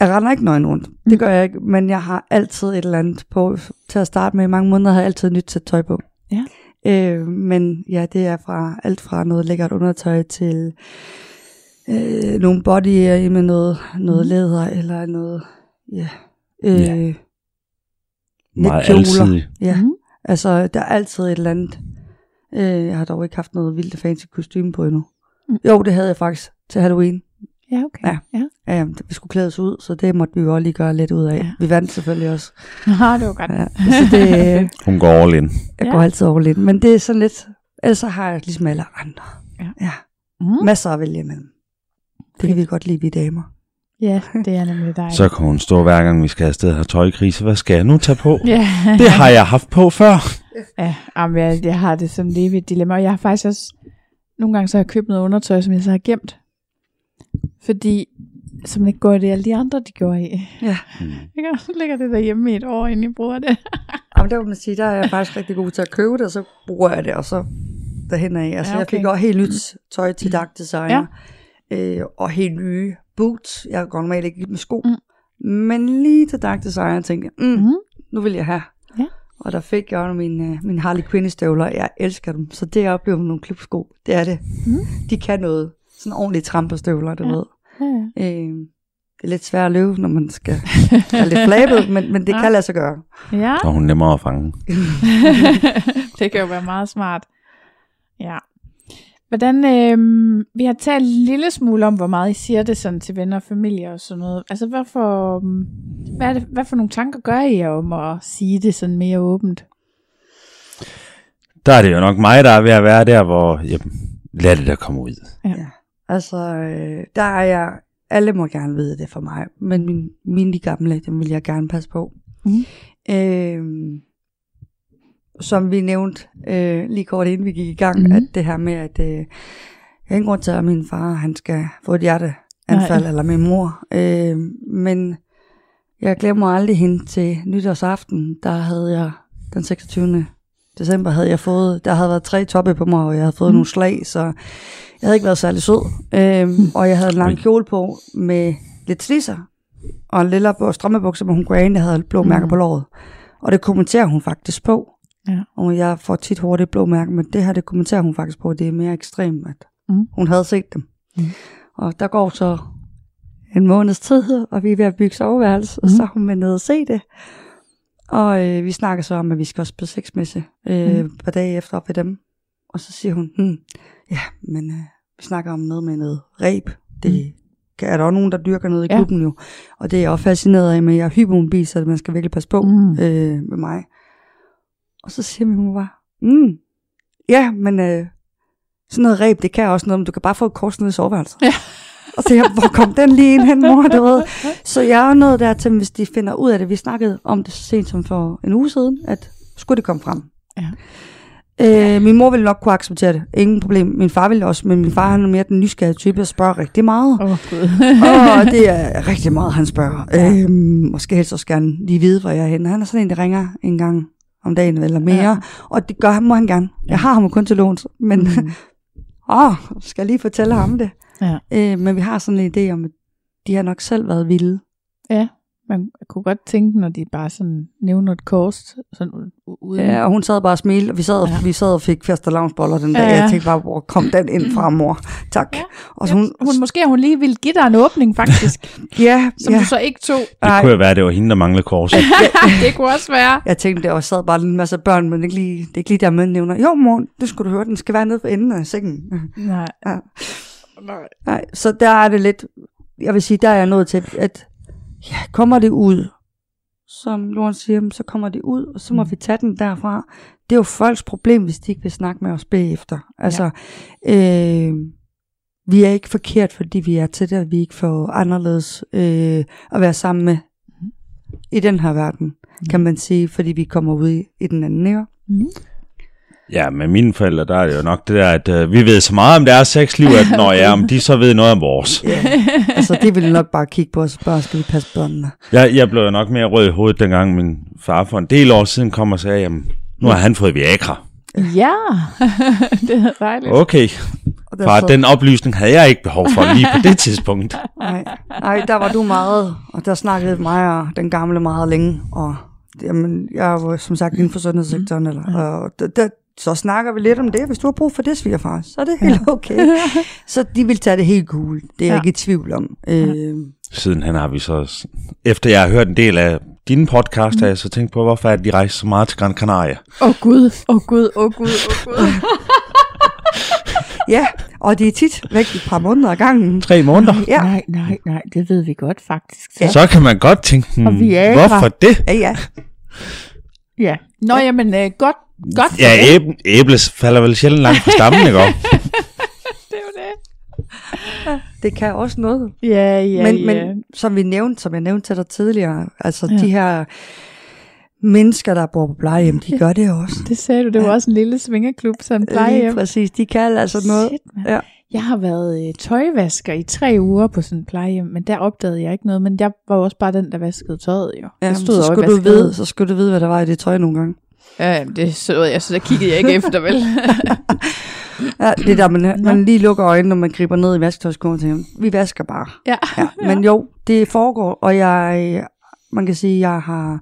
jeg render ikke nøgen rundt, Mm. det gør jeg ikke, men jeg har altid et eller andet på, til at starte med, i mange måneder har jeg altid nyt sæt tøj på. Ja. Øh, men ja, det er fra alt fra noget lækkert undertøj til øh, nogle bodyer i med noget, noget Mhm. læder eller noget, ja, øh, Ja. Meget alsidig. Ja, Mhm. altså der er altid et eller andet. Øh, jeg har dog ikke haft noget vildt fancy kostume på endnu. Mm. Jo, det havde jeg faktisk til Halloween. Ja, okay. Ja. ja. Ja, jamen, vi skulle klædes ud, så det måtte vi jo også lige gøre lidt ud af. Ja. Vi vandt selvfølgelig også. Aha, det var godt. Ja, så det, øh, Hun går all in. jeg Ja. går altid over lidt. Men det er sådan lidt, ellers så har jeg ligesom alle andre. Ja. ja. Mm. Masser at vælge imellem. Det kan vi godt lide, vi damer. Ja, det er nemlig dejligt. Så kan hun stå hver gang, vi skal afsted og have tøjkrise. Hvad skal jeg nu tage på? Ja. Det har jeg haft på før. Ja, jamen, jeg, jeg har det som det evigt dilemma, og jeg har faktisk også, nogle gange så har jeg købt noget undertøj, som jeg så har gemt, fordi, som ikke går i det, alle de andre, de går i. Ja. Ikke? Og Så ligger det derhjemme i et år, inden jeg bruger det. Jamen, der vil man sige, der er jeg faktisk rigtig god til at købe det, og så bruger jeg det, og så derhen af. Altså, Ja, okay. jeg fik også helt nyt tøj til Dark Designer. Ja. Øh, og helt nye boots. Jeg går normalt ikke med sko. Mm. Mm. Men lige til Dark Designer tænkte jeg, mm, mm. nu vil jeg have. Ja. Og der fik jeg også mine, mine Harley Quinn støvler. Jeg elsker dem. Så det er oplevet nogle klubsko. Det er det. Mm. De kan noget. Sådan ordentlige tramperstøvler, du Ja. ved. Ja, ja. Øh, det er lidt svært at løbe, når man skal være lidt flabet, men, men det kan lade sig gøre. Ja, er hun nemmere at fange. det kan jo være meget smart. Ja. Hvordan, øh, vi har talt en lille smule om, hvor meget I siger det sådan til venner og familie og sådan noget. Altså, hvad for, øhm, hvad, er det, hvad for nogle tanker gør I om at sige det sådan mere åbent? Der er det jo nok mig, der er ved at være der, hvor jamen, lad det der komme ud. Ja. Altså, øh, der er jeg, alle må gerne vide det for mig, men min, mine de gamle, dem vil jeg gerne passe på. Mhm. Øh, som vi nævnte øh, lige kort inden vi gik i gang, mm. at det her med, at øh, jeg har ingen grund til, at min far han skal få et hjerteanfald, Nej. eller min mor. Øh, men jeg glemmer aldrig hende til nytårsaften, der havde jeg den 26. december havde jeg fået, der havde været tre toppe på mig, og jeg havde fået mm. nogle slag, så jeg havde ikke været særlig sød. Øhm, og jeg havde en lang kjole på med lidt slisser, og en lille på strømmebukser, hvor hun ane, jeg havde blå mærker Mm. på låret. Og det kommenterer hun faktisk på. Ja. Og jeg får tit hurtigt blå mærker, men det her, det kommenterer hun faktisk på. Det er mere ekstremt, at Mm. hun havde set dem. Mm. Og der går så en måneds tid, og vi er ved at bygge soveværelse, og Mm. så er hun med nede og se det. Og øh, vi snakker så om, at vi skal også på sexmesse øh, Mm. på dage efter op ved dem. Og så siger hun, hmm, ja, men øh, vi snakker om noget med noget ræb. Det mm. er der også nogen, der dyrker noget i Ja. klubben jo. Og det er jeg også fascineret af, men jeg er hypermobil, så man skal virkelig passe på Mm. øh, med mig. Og så siger min mor bare, mm, ja, men øh, sådan noget ræb, det kan også noget, men du kan bare få et kors ned i soveværelset. Ja. Og så jeg, hvor kom den lige ind hen, mor, du ved. Så jeg er nået dertil, hvis de finder ud af det. Vi snakkede om det så sent som for en uge siden, at skulle det komme frem. Ja. Øh, min mor ville nok kunne acceptere det. Ingen problem. Min far ville også, men min far han er mere den nysgerrige type, og spørger rigtig meget. Oh, og det er rigtig meget, han spørger. Ja. Og skal helst også gerne lige vide, hvor jeg er henne. Han er sådan en, der ringer en gang om dagen eller mere. Ja. Og det gør han, må han gerne. Jeg har ham jo kun til låns, men Mm. åh, skal jeg lige fortælle ham det. Ja. Øh, men vi har sådan en idé om, at de har nok selv været vilde. ja, man kunne godt tænke, når de bare sådan nævner et kors, sådan u- uden... Ja, og hun sad bare og smilte, og vi sad, Ja. ja. vi sad og fik fastelavnsboller den dag. Ja, Ja, ja. Jeg tænkte bare, hvor kom den ind fra, mor? Tak. Ja. Ja. Og så hun, hun, hun, måske hun lige ville give dig en åbning, faktisk, ja, som ja. du så ikke tog. Det Ej. kunne jo være, det var hende, der manglede korset. det kunne også være. Jeg tænkte, der sad bare en masse børn, men ikke lige, det er ikke lige der, man nævner. Jo, mor, det skulle du høre, den skal være nede for enden af sengen. Nej. Ja. Nej. Nej, så der er det lidt, jeg vil sige, der er jeg nået til, at ja, kommer det ud, som Loren siger, så kommer det ud, og så må Mm. vi tage den derfra. Det er jo folks problem, hvis de ikke vil snakke med os bagefter. Altså, øh, vi er ikke forkert, fordi vi er til det, at vi ikke får anderledes øh, at være sammen med i den her verden, kan man sige, fordi vi kommer ud i, i den anden, ikke? Mm. Ja, med mine forældre, der er det jo nok det der, at øh, vi ved så meget om deres sexliv, at når ja, om de så ved noget om vores. Ja. altså, det vil nok bare kigge på os og spørge, skal vi passe børnene? Jeg, jeg blev jo nok mere rød i hovedet, dengang min far for en del år siden kom og sagde, jamen, nu har han fået Viagra. Ja, det er dejligt. Okay, far, den oplysning havde jeg ikke behov for lige på det tidspunkt. Nej, nej, der var du meget, og der snakkede mig og den gamle meget længe, og jamen, jeg var som sagt inden for sundhedssektoren, eller, og der, der, så snakker vi lidt om det. Hvis du har brug for det, svigerfar, så er det helt okay. Så de vil tage det helt cool. Det er jeg Ja. ikke i tvivl om. Øh, Sidenhen har vi så, efter jeg har hørt en del af dine podcast, har jeg så tænkt på, hvorfor er de rejser så meget til Gran Canaria. Åh oh, Gud, åh oh, Gud, åh oh, Gud, åh oh, Gud. ja, og det er tit væk et par måneder ad gangen. Tre måneder. Ja, Nej, nej, nej, det ved vi godt faktisk. Så. Så kan man godt tænke, hmm, hvorfor det? ja, ja. Ja. Nå, jamen, øh, godt, godt Ja, æble, æbles falder vel sjældent langt fra stammen, ikke? også? det er jo det. Det kan også noget. Ja, ja, men, ja. men som vi nævnte, som jeg nævnte til dig tidligere, altså Ja. de her mennesker, der bor på plejehjem, de gør det også. det sagde du, det var Ja. også en lille svingerklub, sådan en Lige plejehjem. præcis, de kan altså noget. Shit, man. Ja. Jeg har været øh, tøjvasker i tre uger på sådan en plejehjem, men der opdagede jeg ikke noget, men jeg var jo også bare den, der vaskede tøjet jo. Ja, jeg så, over i skulle du vide, så skulle du vide, hvad der var i det tøj nogle gange. Ja, jamen, det så jeg, så der kiggede jeg ikke efter, vel? Ja, det er der, man, man lige lukker øjnene, når man griber ned i vasketøjskurven og tænker, vi vasker bare. ja. Ja, men jo, det foregår, og jeg, man kan sige, jeg har,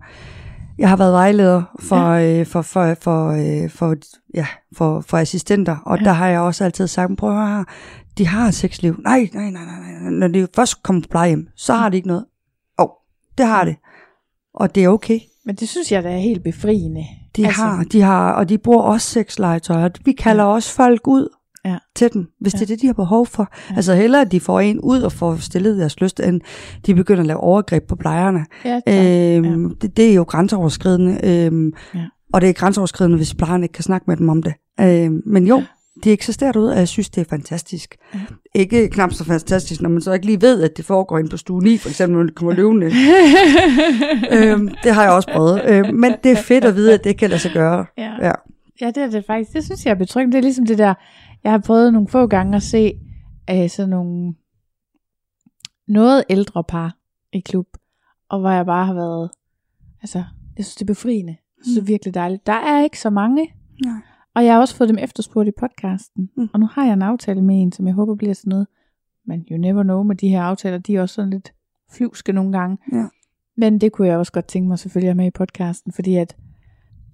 jeg har været vejleder for, ja. øh, for, for, for, øh, for, ja, for, for assistenter, og Ja. der har jeg også altid sagt, prøv at høre de har et sexliv. Nej, nej, nej, nej, nej. Når de først kommer på plejehjem, så har de ikke noget. Åh, oh, det har det. Og det er okay. Men det synes jeg, der er helt befriende. De altså, har, de har, og de bruger også sexlegetøj, og vi kalder ja. også folk ud Ja. til dem, hvis ja. Det er det, de har behov for. Ja. Ja. Altså hellere, at de får en ud og får stillet deres lyst, end de begynder at lave overgreb på plejerne. Ja, Øhm, ja. det, det er jo grænseoverskridende, øhm, Ja. og det er grænseoverskridende, hvis plejerne ikke kan snakke med dem om det. Øhm, men jo, de eksisterer derude, og jeg synes, det er fantastisk. Ja. Ikke knap så fantastisk, når man så ikke lige ved, at det foregår inde på stue 9, for eksempel, når det kommer løvende. øhm, det har jeg også prøvet. Øhm, men det er fedt at vide, at det kan lade sig gøre. ja. Ja. Ja, det er det faktisk. Det synes jeg er betryggende. Det er ligesom det der, jeg har prøvet nogle få gange at se øh, sådan nogle noget ældre par i klub, og hvor jeg bare har været, altså, jeg synes det er befriende. Jeg synes det er virkelig dejligt. Der er ikke så mange, Nej. Og jeg har også fået dem efterspurgt i podcasten, Mm. og nu har jeg en aftale med en, som jeg håber bliver sådan noget, men you never know med de her aftaler, de er også sådan lidt flyvske nogle gange. Ja. Men det kunne jeg også godt tænke mig selvfølgelig at med i podcasten, fordi at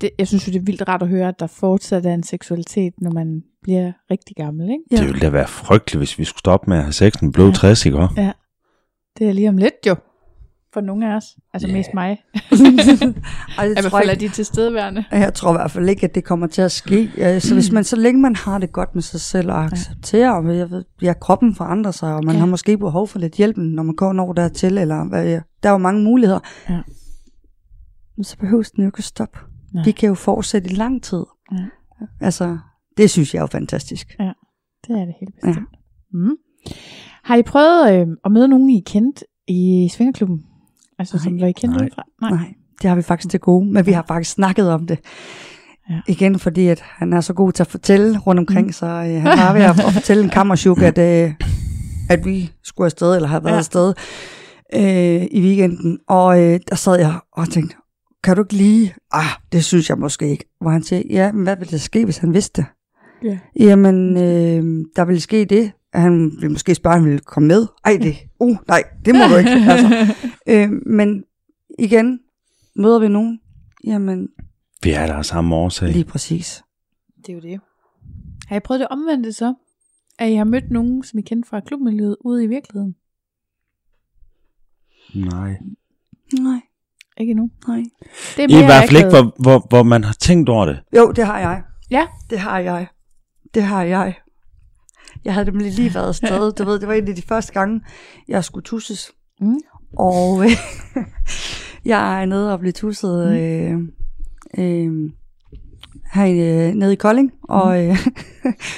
det, jeg synes jo, det er vildt rart at høre, at der fortsat er en seksualitet, når man bliver rigtig gammel, ikke? Ja. Det ville da være frygteligt, hvis vi skulle stoppe med at have sex, når blev Ja. 60, ikke? også? Det er lige om lidt jo, for nogle af os. Altså Ja. mest mig. Ej, det I hvert tror fald er de tilstedeværende. jeg tror i hvert fald ikke, at det kommer til at ske. Ja, Så hvis man, så længe man har det godt med sig selv og accepterer, og jeg ved, ja, kroppen forandrer sig, og man Ja. ja. har måske behov for lidt hjælp, når man går over dertil, eller hvad, ja. der er jo mange muligheder. Ja. Men så behøves den jo ikke at stoppe. Nej. Vi kan jo fortsætte i lang tid. Ja. Altså, det synes jeg er jo fantastisk. Det er det helt bestemt. Ja. Mm. Har I prøvet øh, at møde nogen, I kendte i Svingerklubben? Altså, som Nej. var I kendt Nej. udefra? Nej. Nej, det har vi faktisk til gode, men vi har faktisk snakket om det. Ja. Igen, fordi at han er så god til at fortælle rundt omkring, mm. så øh, han var ved at, at fortælle en kammersjuk, at, øh, at vi skulle afsted, eller har været Ja. ja. afsted øh, i weekenden. Og øh, der sad jeg og tænkte, kan du ikke lige, ah, det synes jeg måske ikke. Hvor han siger, ja, men hvad ville der ske, hvis han vidste det? Ja. Jamen, øh, der ville ske det, at han ville måske spørge, om han ville komme med. Ej, det, uh, nej, det må du ikke. Altså. Øh, men igen, møder vi nogen? Jamen, Vi er der af samme årsag. lige præcis. Det er jo det. Har I prøvet det omvendte så? At I har mødt nogen, som I kendte fra klubmiljøet, ude i virkeligheden? Nej. Nej, Ikke endnu. nej. Det er I hvert fald ikke, hvor, hvor, hvor man har tænkt over det. Jo, det har jeg. Ja. Det har jeg. Det har jeg. Jeg havde nemlig lige været afsted. Du ved, det var en af de første gange, jeg skulle tusses. Mm. Og øh, jeg er nede og blive tusset øh, øh, her øh, nede i Kolding. Og øh,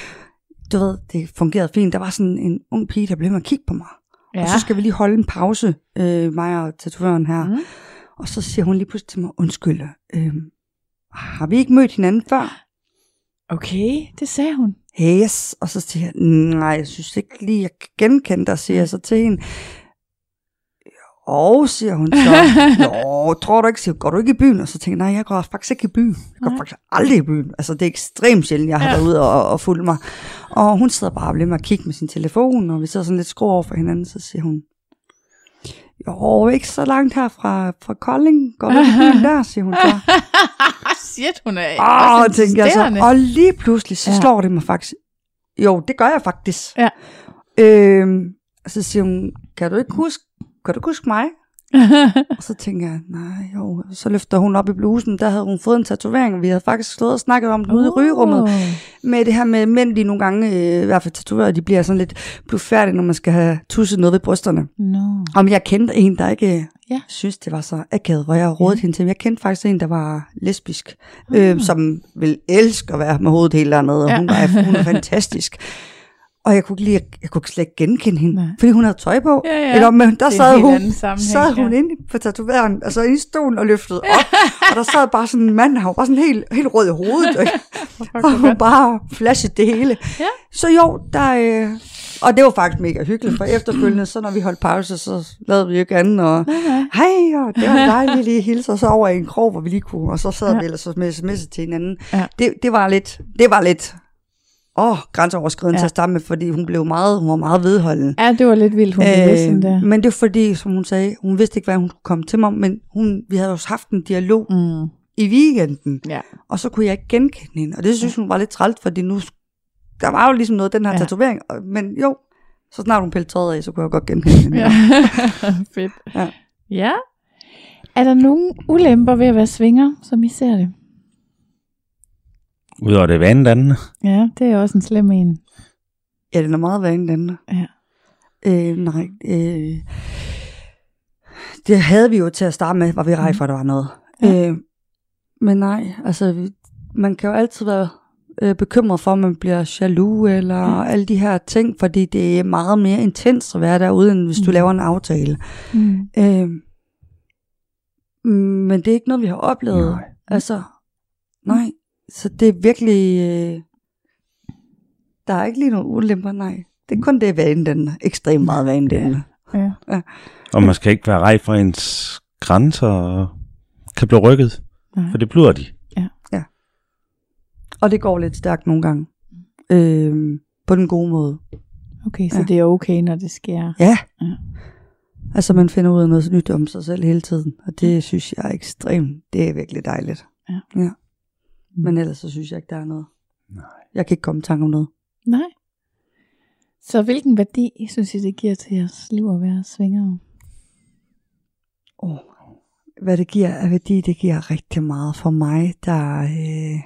du ved, det fungerede fint. Der var sådan en ung pige, der blev med at kigge på mig. Ja. Og så skal vi lige holde en pause, øh, mig og tatovøren her. Mm. Og så siger hun lige pludselig til mig, undskyld, øh, har vi ikke mødt hinanden før? Okay, det sagde hun. Yes. Og så siger jeg, nej, jeg synes ikke lige, jeg kan genkende dig, siger jeg så til hende. Og siger hun så, jo, tror du ikke, siger, går du ikke i byen? Og så tænker jeg, nej, jeg går faktisk ikke i byen. Jeg går faktisk aldrig i byen. Altså, det er ekstremt sjældent, jeg har Ja. været ude og, og fulgt mig. Og hun sidder bare og bliver med at kigge med sin telefon, og vi sidder sådan lidt skrå over for hinanden, så siger hun, jo, ikke så langt her fra, fra Kolding. Går du der, siger hun så. Shit, hun er Åh, også tænker jeg så. Og lige pludselig, så Ja. slår det mig faktisk. Jo, det gør jeg faktisk. Ja. Øhm, så siger hun, kan du ikke huske, kan du ikke huske mig? Og så tænker jeg, nej jo. Så løfter hun op i blusen, der havde hun fået en tatovering, og vi havde faktisk stået og snakket om det ude i rygerummet. Med det her med mænd, de nogle gange, øh, i hvert fald tatoverer, de bliver sådan lidt blufærdige, når man skal have tusset noget ved brysterne. Nå. Om jeg kendte en, der ikke Ja. ja. synes, det var så akavet, hvor jeg rådede ja. hende til. Jeg kendte faktisk en, der var lesbisk, Ah. øh, som ville elske at være med hovedet helt dernede, og Ja. hun, var, hun er fantastisk. Og jeg kunne, ikke lige, jeg kunne slet ikke genkende hende, Nej. Fordi hun havde tøj på. Ja, ja. Eller, men der er sad hun, sad hun ja. inde på tatoveren, altså inde i stolen og løftede op. og der sad bare sådan en mand, han var bare sådan helt, helt rød i hovedet. ikke? og hun bare flashede det hele. Ja. Så jo, der, øh, og det var faktisk mega hyggeligt, for efterfølgende, så når vi holdt pause, så lavede vi jo ikke andet, og hej, og det var dejligt lige hilse, og så over i en krog, hvor vi lige kunne, og så sad ja. vi ellers med sms'er til hinanden. Ja. Det, det var lidt, det var lidt, åh, grænseoverskridende Ja. ja. til at starte med, fordi hun blev meget, hun var meget vedholdende. Ja, det var lidt vildt, hun øh, sådan der. men det var fordi, som hun sagde, hun vidste ikke, hvad hun skulle komme til mig, men hun, vi havde jo haft en dialog Mm. i weekenden, Ja. og så kunne jeg ikke genkende hende, og det synes hun var lidt trælt, fordi nu der var jo ligesom noget, den her Ja. ja. tatovering, men jo, så snart hun pillede tøjet af, så kunne jeg godt genkende hende. Ja. Fedt. Ja. ja. Er der nogen ulemper ved at være svinger, som I ser det? Udover det vanedannende. Ja, det er også en slem en. Ja, den er meget vanedannende. Ja. Øh, nej, øh, det havde vi jo til at starte med, var vi rej for, at der var noget. Ja. Øh, men nej, altså, vi- man kan jo altid være øh, bekymret for, at man bliver jaloux, eller Ja. alle de her ting, fordi det er meget mere intens at være derude, end hvis du Mm. laver en aftale. Mm. Øh, men det er ikke noget, vi har oplevet. Nej. Altså, nej. Så det er virkelig... Øh, der er ikke lige nogen ulemper, nej. Det er kun det vanedannende. Ekstremt meget vanedannende. Ja. Og man skal ikke være rej for ens grænser og kan blive rykket. Nej. For det bliver de. Og det går lidt stærkt nogle gange. Øh, på den gode måde. Okay, så Ja. det er okay, når det sker. Ja. Ja. Altså man finder ud af noget nyt om sig selv hele tiden. Og det synes jeg er ekstremt. Det er virkelig dejligt. Ja. ja. Men ellers så synes jeg ikke, der er noget. Nej. Jeg kan ikke komme i tanke om noget. Nej. Så hvilken værdi, synes I, det giver til jeres liv at være svinger? Oh, hvad det giver af værdi, det giver rigtig meget for mig. Der øh,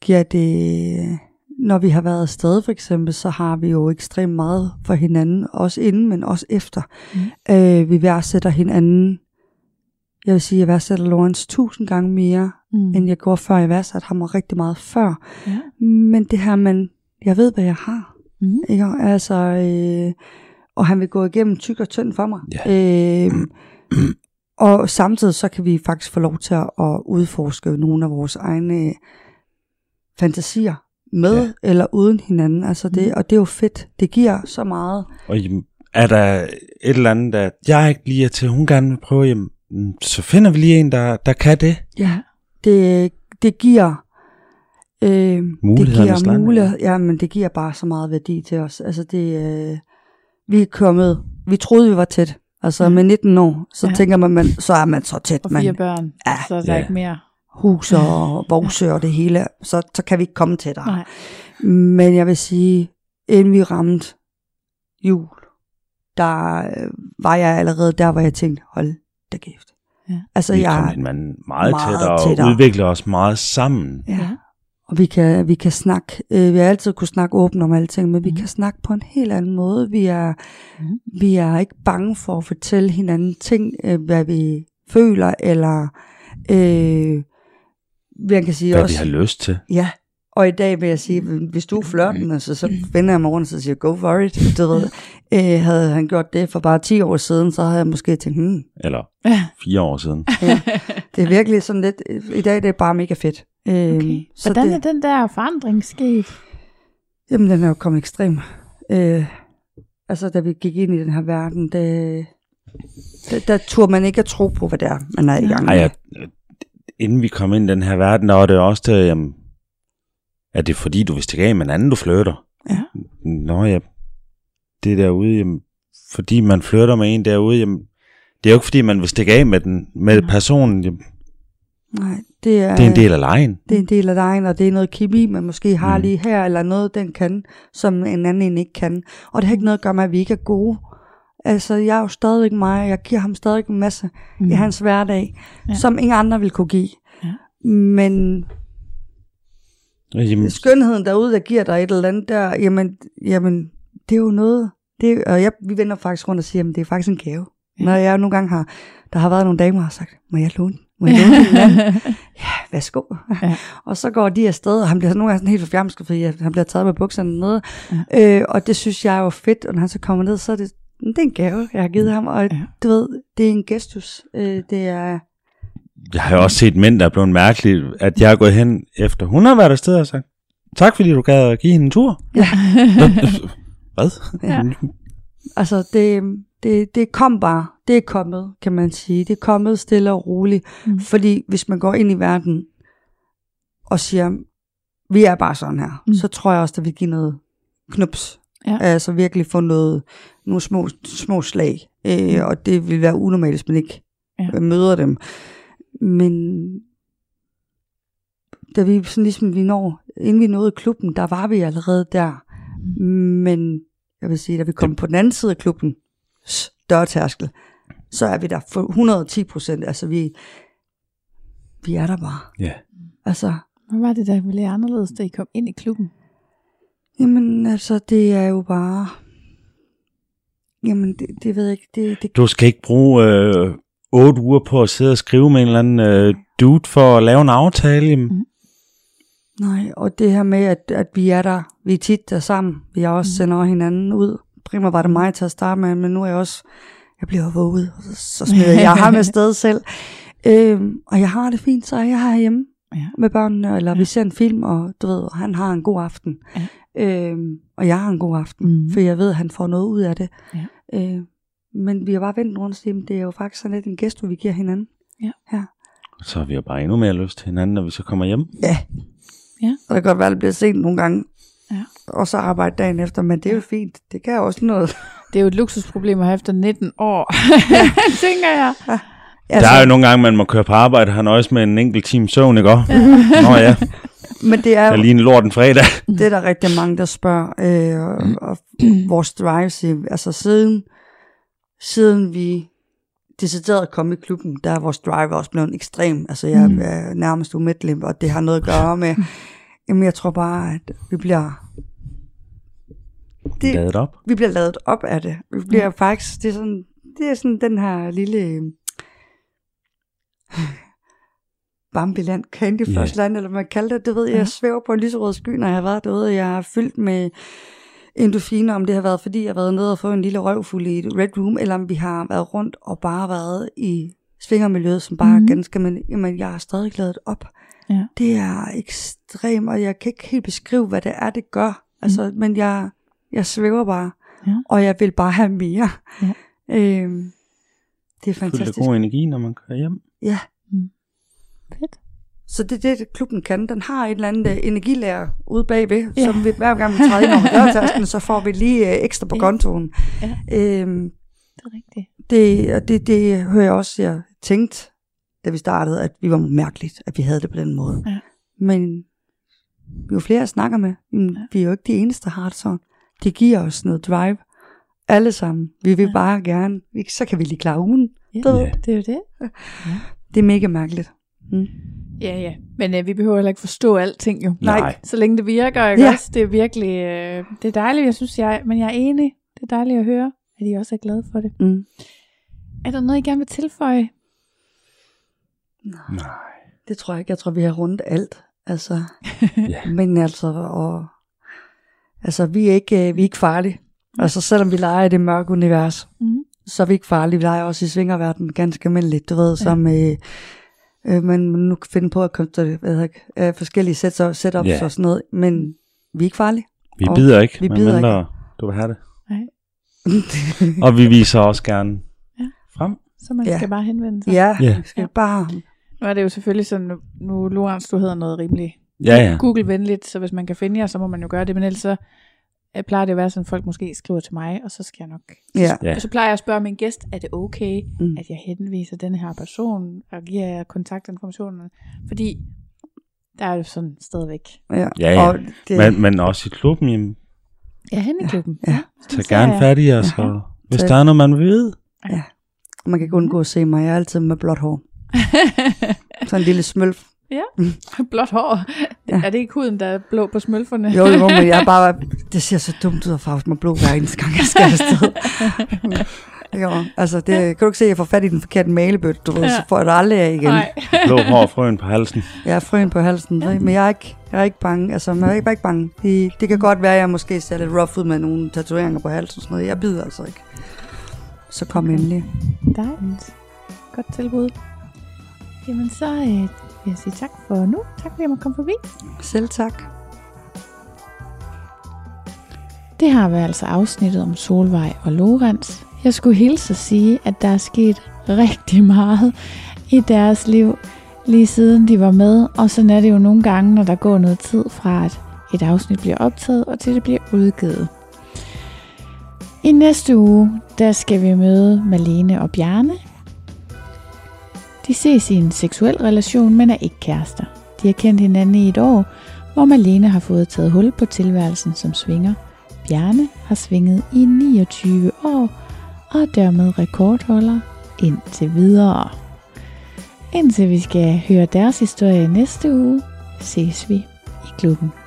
giver det, når vi har været afsted for eksempel, så har vi jo ekstremt meget for hinanden, også inden, men også efter. Mm. Øh, vi værdsætter hinanden. Jeg vil sige, jeg værdsætter Lawrence tusind gange mere, Mm. end jeg gjorde før. Jeg værdsatte ham rigtig meget før. Ja. Men det her, man, jeg ved, hvad jeg har. Mm. Ikke? Altså, øh, og han vil gå igennem tyk og tynd for mig. Ja. Øh, og samtidig så kan vi faktisk få lov til at, at udforske nogle af vores egne fantasier med Ja. eller uden hinanden. Altså det, og det er jo fedt. Det giver så meget. Og jamen, er der et eller andet, at jeg ikke lige er til, hun gerne vil prøve, jamen, mm, så finder vi lige en, der, der kan det. Ja. Det, det giver... Øh, det Mulighedernes giver mulighed, ja, men det giver bare så meget værdi til os. Altså det, øh, vi er kommet, vi troede vi var tæt. Altså Ja. med 19 år, så Ja. tænker man, man, så er man så tæt. Og fire Man, børn, Ja. så er der Ja. ikke mere. hus og voksø og det hele, så, så kan vi ikke komme tættere. Nej. Men jeg vil sige, inden vi ramte jul, der øh, var jeg allerede der, hvor jeg tænkte, hold da kæft. Ja. Altså vi jeg, kom hinanden meget, meget tættere, tættere. og udvikler os meget sammen. Ja. Og vi kan, vi kan snakke, øh, vi har altid kunne snakke åbent om alting, men vi Mhm. kan snakke på en helt anden måde. Vi er, Mhm. vi er ikke bange for at fortælle hinanden ting, øh, hvad vi føler, eller øh, jeg kan sige Hvad også, vi har lyst til. ja, og i dag vil jeg sige, hvis du er flørten, altså, så vender jeg mig rundt og så siger, go for it. Du ved, øh, havde han gjort det for bare 10 år siden, så havde jeg måske tænkt, hmm, Eller Ja. fire år siden. det er virkelig sådan lidt, i dag det er bare mega fedt. Øh, Okay. så Hvordan det, er den der forandring sket? Jamen, den er jo kommet ekstrem. Øh, altså, da vi gik ind i den her verden, det, der, der turde man ikke at tro på, hvad det er, man er i gang med. Ej, jeg, inden vi kom ind i den her verden, der var det også det, jamen, er det fordi, du vil stikke af med en anden, du flytter? Ja. Nå ja, det derude, jamen, fordi man flytter med en derude, jamen, det er jo ikke fordi, man vil stikke af med den, med personen, jamen, Nej, det er, det er en del af lejen. det er en del af dig, og det er noget kemi, man måske har Mm. lige her, eller noget, den kan, som en anden en ikke kan. Og det har ikke noget at gøre med, at vi ikke er gode. Altså, jeg er jo stadigvæk mig, jeg giver ham stadig en masse mm. i hans hverdag, ja. som ingen andre vil kunne give. Ja. Men Jamen, skønheden derude, der giver dig et eller andet der, jamen, jamen det er jo noget, det er, og jeg, vi vender faktisk rundt og siger, at det er faktisk en gave. Ja. Når jeg nogle gange har, der har været nogle damer, der har sagt, må jeg låne, må jeg låne? Ja, værsgo. Ja. Og så går de afsted, og han bliver nogle gange sådan helt forfjamsket, fordi han bliver taget med bukserne nede. Ja. Øh, og det synes jeg er jo fedt, og når han så kommer ned, så er det, det er en gave, jeg har givet ham, og ja. du ved, det er en gestus. Øh, det er, jeg har jo også set mænd, der er blevet mærkelige, at jeg er gået hen efter, hun har været afsted og sagt, tak fordi du gad at give hende en tur. Ja. Hvad? Ja. Altså, det, det, det kom bare. Det er kommet, kan man sige. Det er kommet stille og roligt. Mm. Mm. Fordi hvis man går ind i verden og siger, vi er bare sådan her, Mm. mm. så tror jeg også, der vil give noget knups. Ja. Altså virkelig få noget, nogle små, små slag. Øh, og det vil være unormalt, hvis man ikke ja. møder dem. Men da vi sådan ligesom vi når, inden vi nåede klubben, der var vi allerede der. Men jeg vil sige, da vi kom på den anden side af klubben, dørtærskel, så er vi der for 110 procent. Altså vi, vi er der bare. Ja. Altså, Hvad var det, der ville anderledes, da I kom ind i klubben? jamen altså, det er jo bare... Jamen, det, det ved jeg ikke. Det, det, Du skal ikke bruge øh, otte uger på at sidde og skrive med en eller anden øh, dude for at lave en aftale. Jamen, nej, og det her med, at, at vi er der, vi er tit der sammen. Vi er også Mm. sender hinanden ud. Primært var det mig til at starte med, men nu er jeg også... Jeg bliver våget, og så, så smider jeg ham afsted selv. Øhm, og jeg har det fint, så er jeg herhjemme Ja. med børnene, eller Ja. vi ser en film, og du ved, han har en god aften. Ja. Øhm, og jeg har en god aften, Mhm. for jeg ved, at han får noget ud af det. Ja. Øh, men vi har bare vendt rundt og sagt, det er jo faktisk sådan lidt en gæst, vi giver hinanden. så har vi jo bare endnu mere lyst til hinanden, når vi så kommer hjem. Ja. Ja. Og det kan godt være, at det bliver sent nogle gange. Ja. Og så arbejde dagen efter, men det er jo fint. Det kan også noget. Det er jo et luksusproblem at have efter 19 år, tænker jeg. Altså, der er jo nogle gange, man må køre på arbejde og har nøjes med en enkelt time søvn, ikke også? Nå ja, Men det er er jo lige en lort en fredag. det er der rigtig mange, der spørger. Øh, og, og vores drives, i- altså siden, siden vi decideret kom i klubben, der er vores drive også blevet ekstrem. Altså jeg Mm. er nærmest umættelig, og det har noget at gøre med, jamen jeg tror bare, at vi bliver... Det, Ladet op. vi bliver lavet op af det. Vi bliver ja. faktisk, det er sådan, det er sådan den her lille øh, Bambiland, Candy. First Land, eller hvad man kalder det, det ved jeg, jeg svæver på en lyserød sky, når jeg har været derude, jeg har fyldt med endorfiner, om det har været, fordi jeg har været nede og fået en lille røvfuld i et Red Room, eller om vi har været rundt og bare været i svingermiljøet, som bare Mhm. mm. er ganske, men jamen, jeg har stadig lavet op. Ja. Det er ekstremt, og jeg kan ikke helt beskrive, hvad det er, det gør. Altså, mm. men jeg, jeg svæver bare, Ja. og jeg vil bare have mere. Ja. Øhm, det er Fyldt af fantastisk. god energi, når man kører hjem. Ja, Fedt. Så det er det, klubben kan. Den har et eller andet uh, energilærer ude bagved, Ja. ja. som vi, hver gang vi træder ind over dørtasken, så får vi lige uh, ekstra på Ja. kontoen. Ja. Øhm, Det er rigtigt. det, og det, det hører jeg også, jeg tænkte, da vi startede, at vi var mærkeligt, at vi havde det på den måde. Ja. Men vi jo flere, jeg snakker med. Jamen, Ja. Vi er jo ikke de eneste, der har det sådan. Det giver os noget drive. Alle sammen. Vi vil Ja. ja. bare gerne. Så kan vi lige klare ugen. Ja, Ja. det er jo det. Det er mega mærkeligt. Mm. Ja, ja. Men øh, vi behøver heller ikke forstå alting jo. Nej. Nej. Så længe det virker, ikke Ja. også? Det er virkelig, øh, det er dejligt, jeg synes, jeg, men jeg er enig. Det er dejligt at høre, at I også er glade for det. Mm. Er der noget, I gerne vil tilføje? Nej. Det tror jeg ikke. Jeg tror, vi har rundt alt. Altså, Ja. men altså, og, altså vi, er ikke, øh, vi er ikke farlige. Altså, selvom vi leger i det mørke univers, Mm. så er vi ikke farlige. Vi leger også i svingerverdenen ganske almindeligt, du ved, ja. som øh, øh, man nu kan finde på at komme til hvad det, øh, forskellige setups, setups Ja. og sådan noget, men vi er ikke farlige. Vi Og bider ikke, vi men bider mindre du vil have det. Nej. Og vi viser også gerne Ja. frem. Så man Ja. skal bare henvende sig. ja, Ja. vi skal bare... Nu er det jo selvfølgelig sådan, nu, nu Lorenz, du hedder noget rimelig Ja, ja. Google-venligt, så hvis man kan finde jer, så må man jo gøre det. Men ellers så øh, plejer det at være sådan, at folk måske skriver til mig, og så skal jeg nok... Ja. Ja. Og så plejer jeg at spørge min gæst, er det okay, Mm. at jeg henviser den her person, og giver jer kontaktinformationerne? Fordi der er jo sådan stadigvæk. Ja, Ja, ja. Og det, Men, men også i klubben, jamen, Ja, hen i klubben. Ja. tag gerne fat i os, Ja. og hvis Så- der er noget, man vil vide. man kan ikke undgå at se mig. Jeg er altid med blåt hår. Sådan en lille smølf. Blåt hår. Ja. Er det ikke huden, der er blå på smølferne? Jo, jo, men jeg er bare... Det ser så dumt ud at farve mig blå hver eneste gang, jeg skal afsted. jo, altså, det, kan du ikke se, at jeg får fat i den forkerte malebøtte, du ved, Ja. så får jeg det aldrig af igen. Nej. Blå hår og frøen på halsen. Er frøen på halsen, ja. men jeg er ikke, jeg er ikke bange. Altså, jeg er ikke, bare ikke bange. Det, det kan godt være, at jeg måske ser lidt rough ud med nogle tatoveringer på halsen og sådan noget. Jeg bider altså ikke. Så kom endelig. Dejligt. Godt tilbud. Jamen så øh, vil jeg sige tak for nu. Tak fordi jeg måtte komme forbi. Selv tak. Det har været altså afsnittet om Solvej og Lorenz. Jeg skulle hilse at sige, at der er sket rigtig meget i deres liv, lige siden de var med. Og sådan er det jo nogle gange, når der går noget tid fra, at et afsnit bliver optaget, og til det bliver udgivet. I næste uge, der skal vi møde Malene og Bjarne. De ses i en seksuel relation, men er ikke kærester. De har kendt hinanden i et år, hvor Malene har fået taget hul på tilværelsen som svinger. Bjarne har svinget i 29 år og er dermed rekordholder indtil videre. Indtil vi skal høre deres historie næste uge, ses vi i klubben.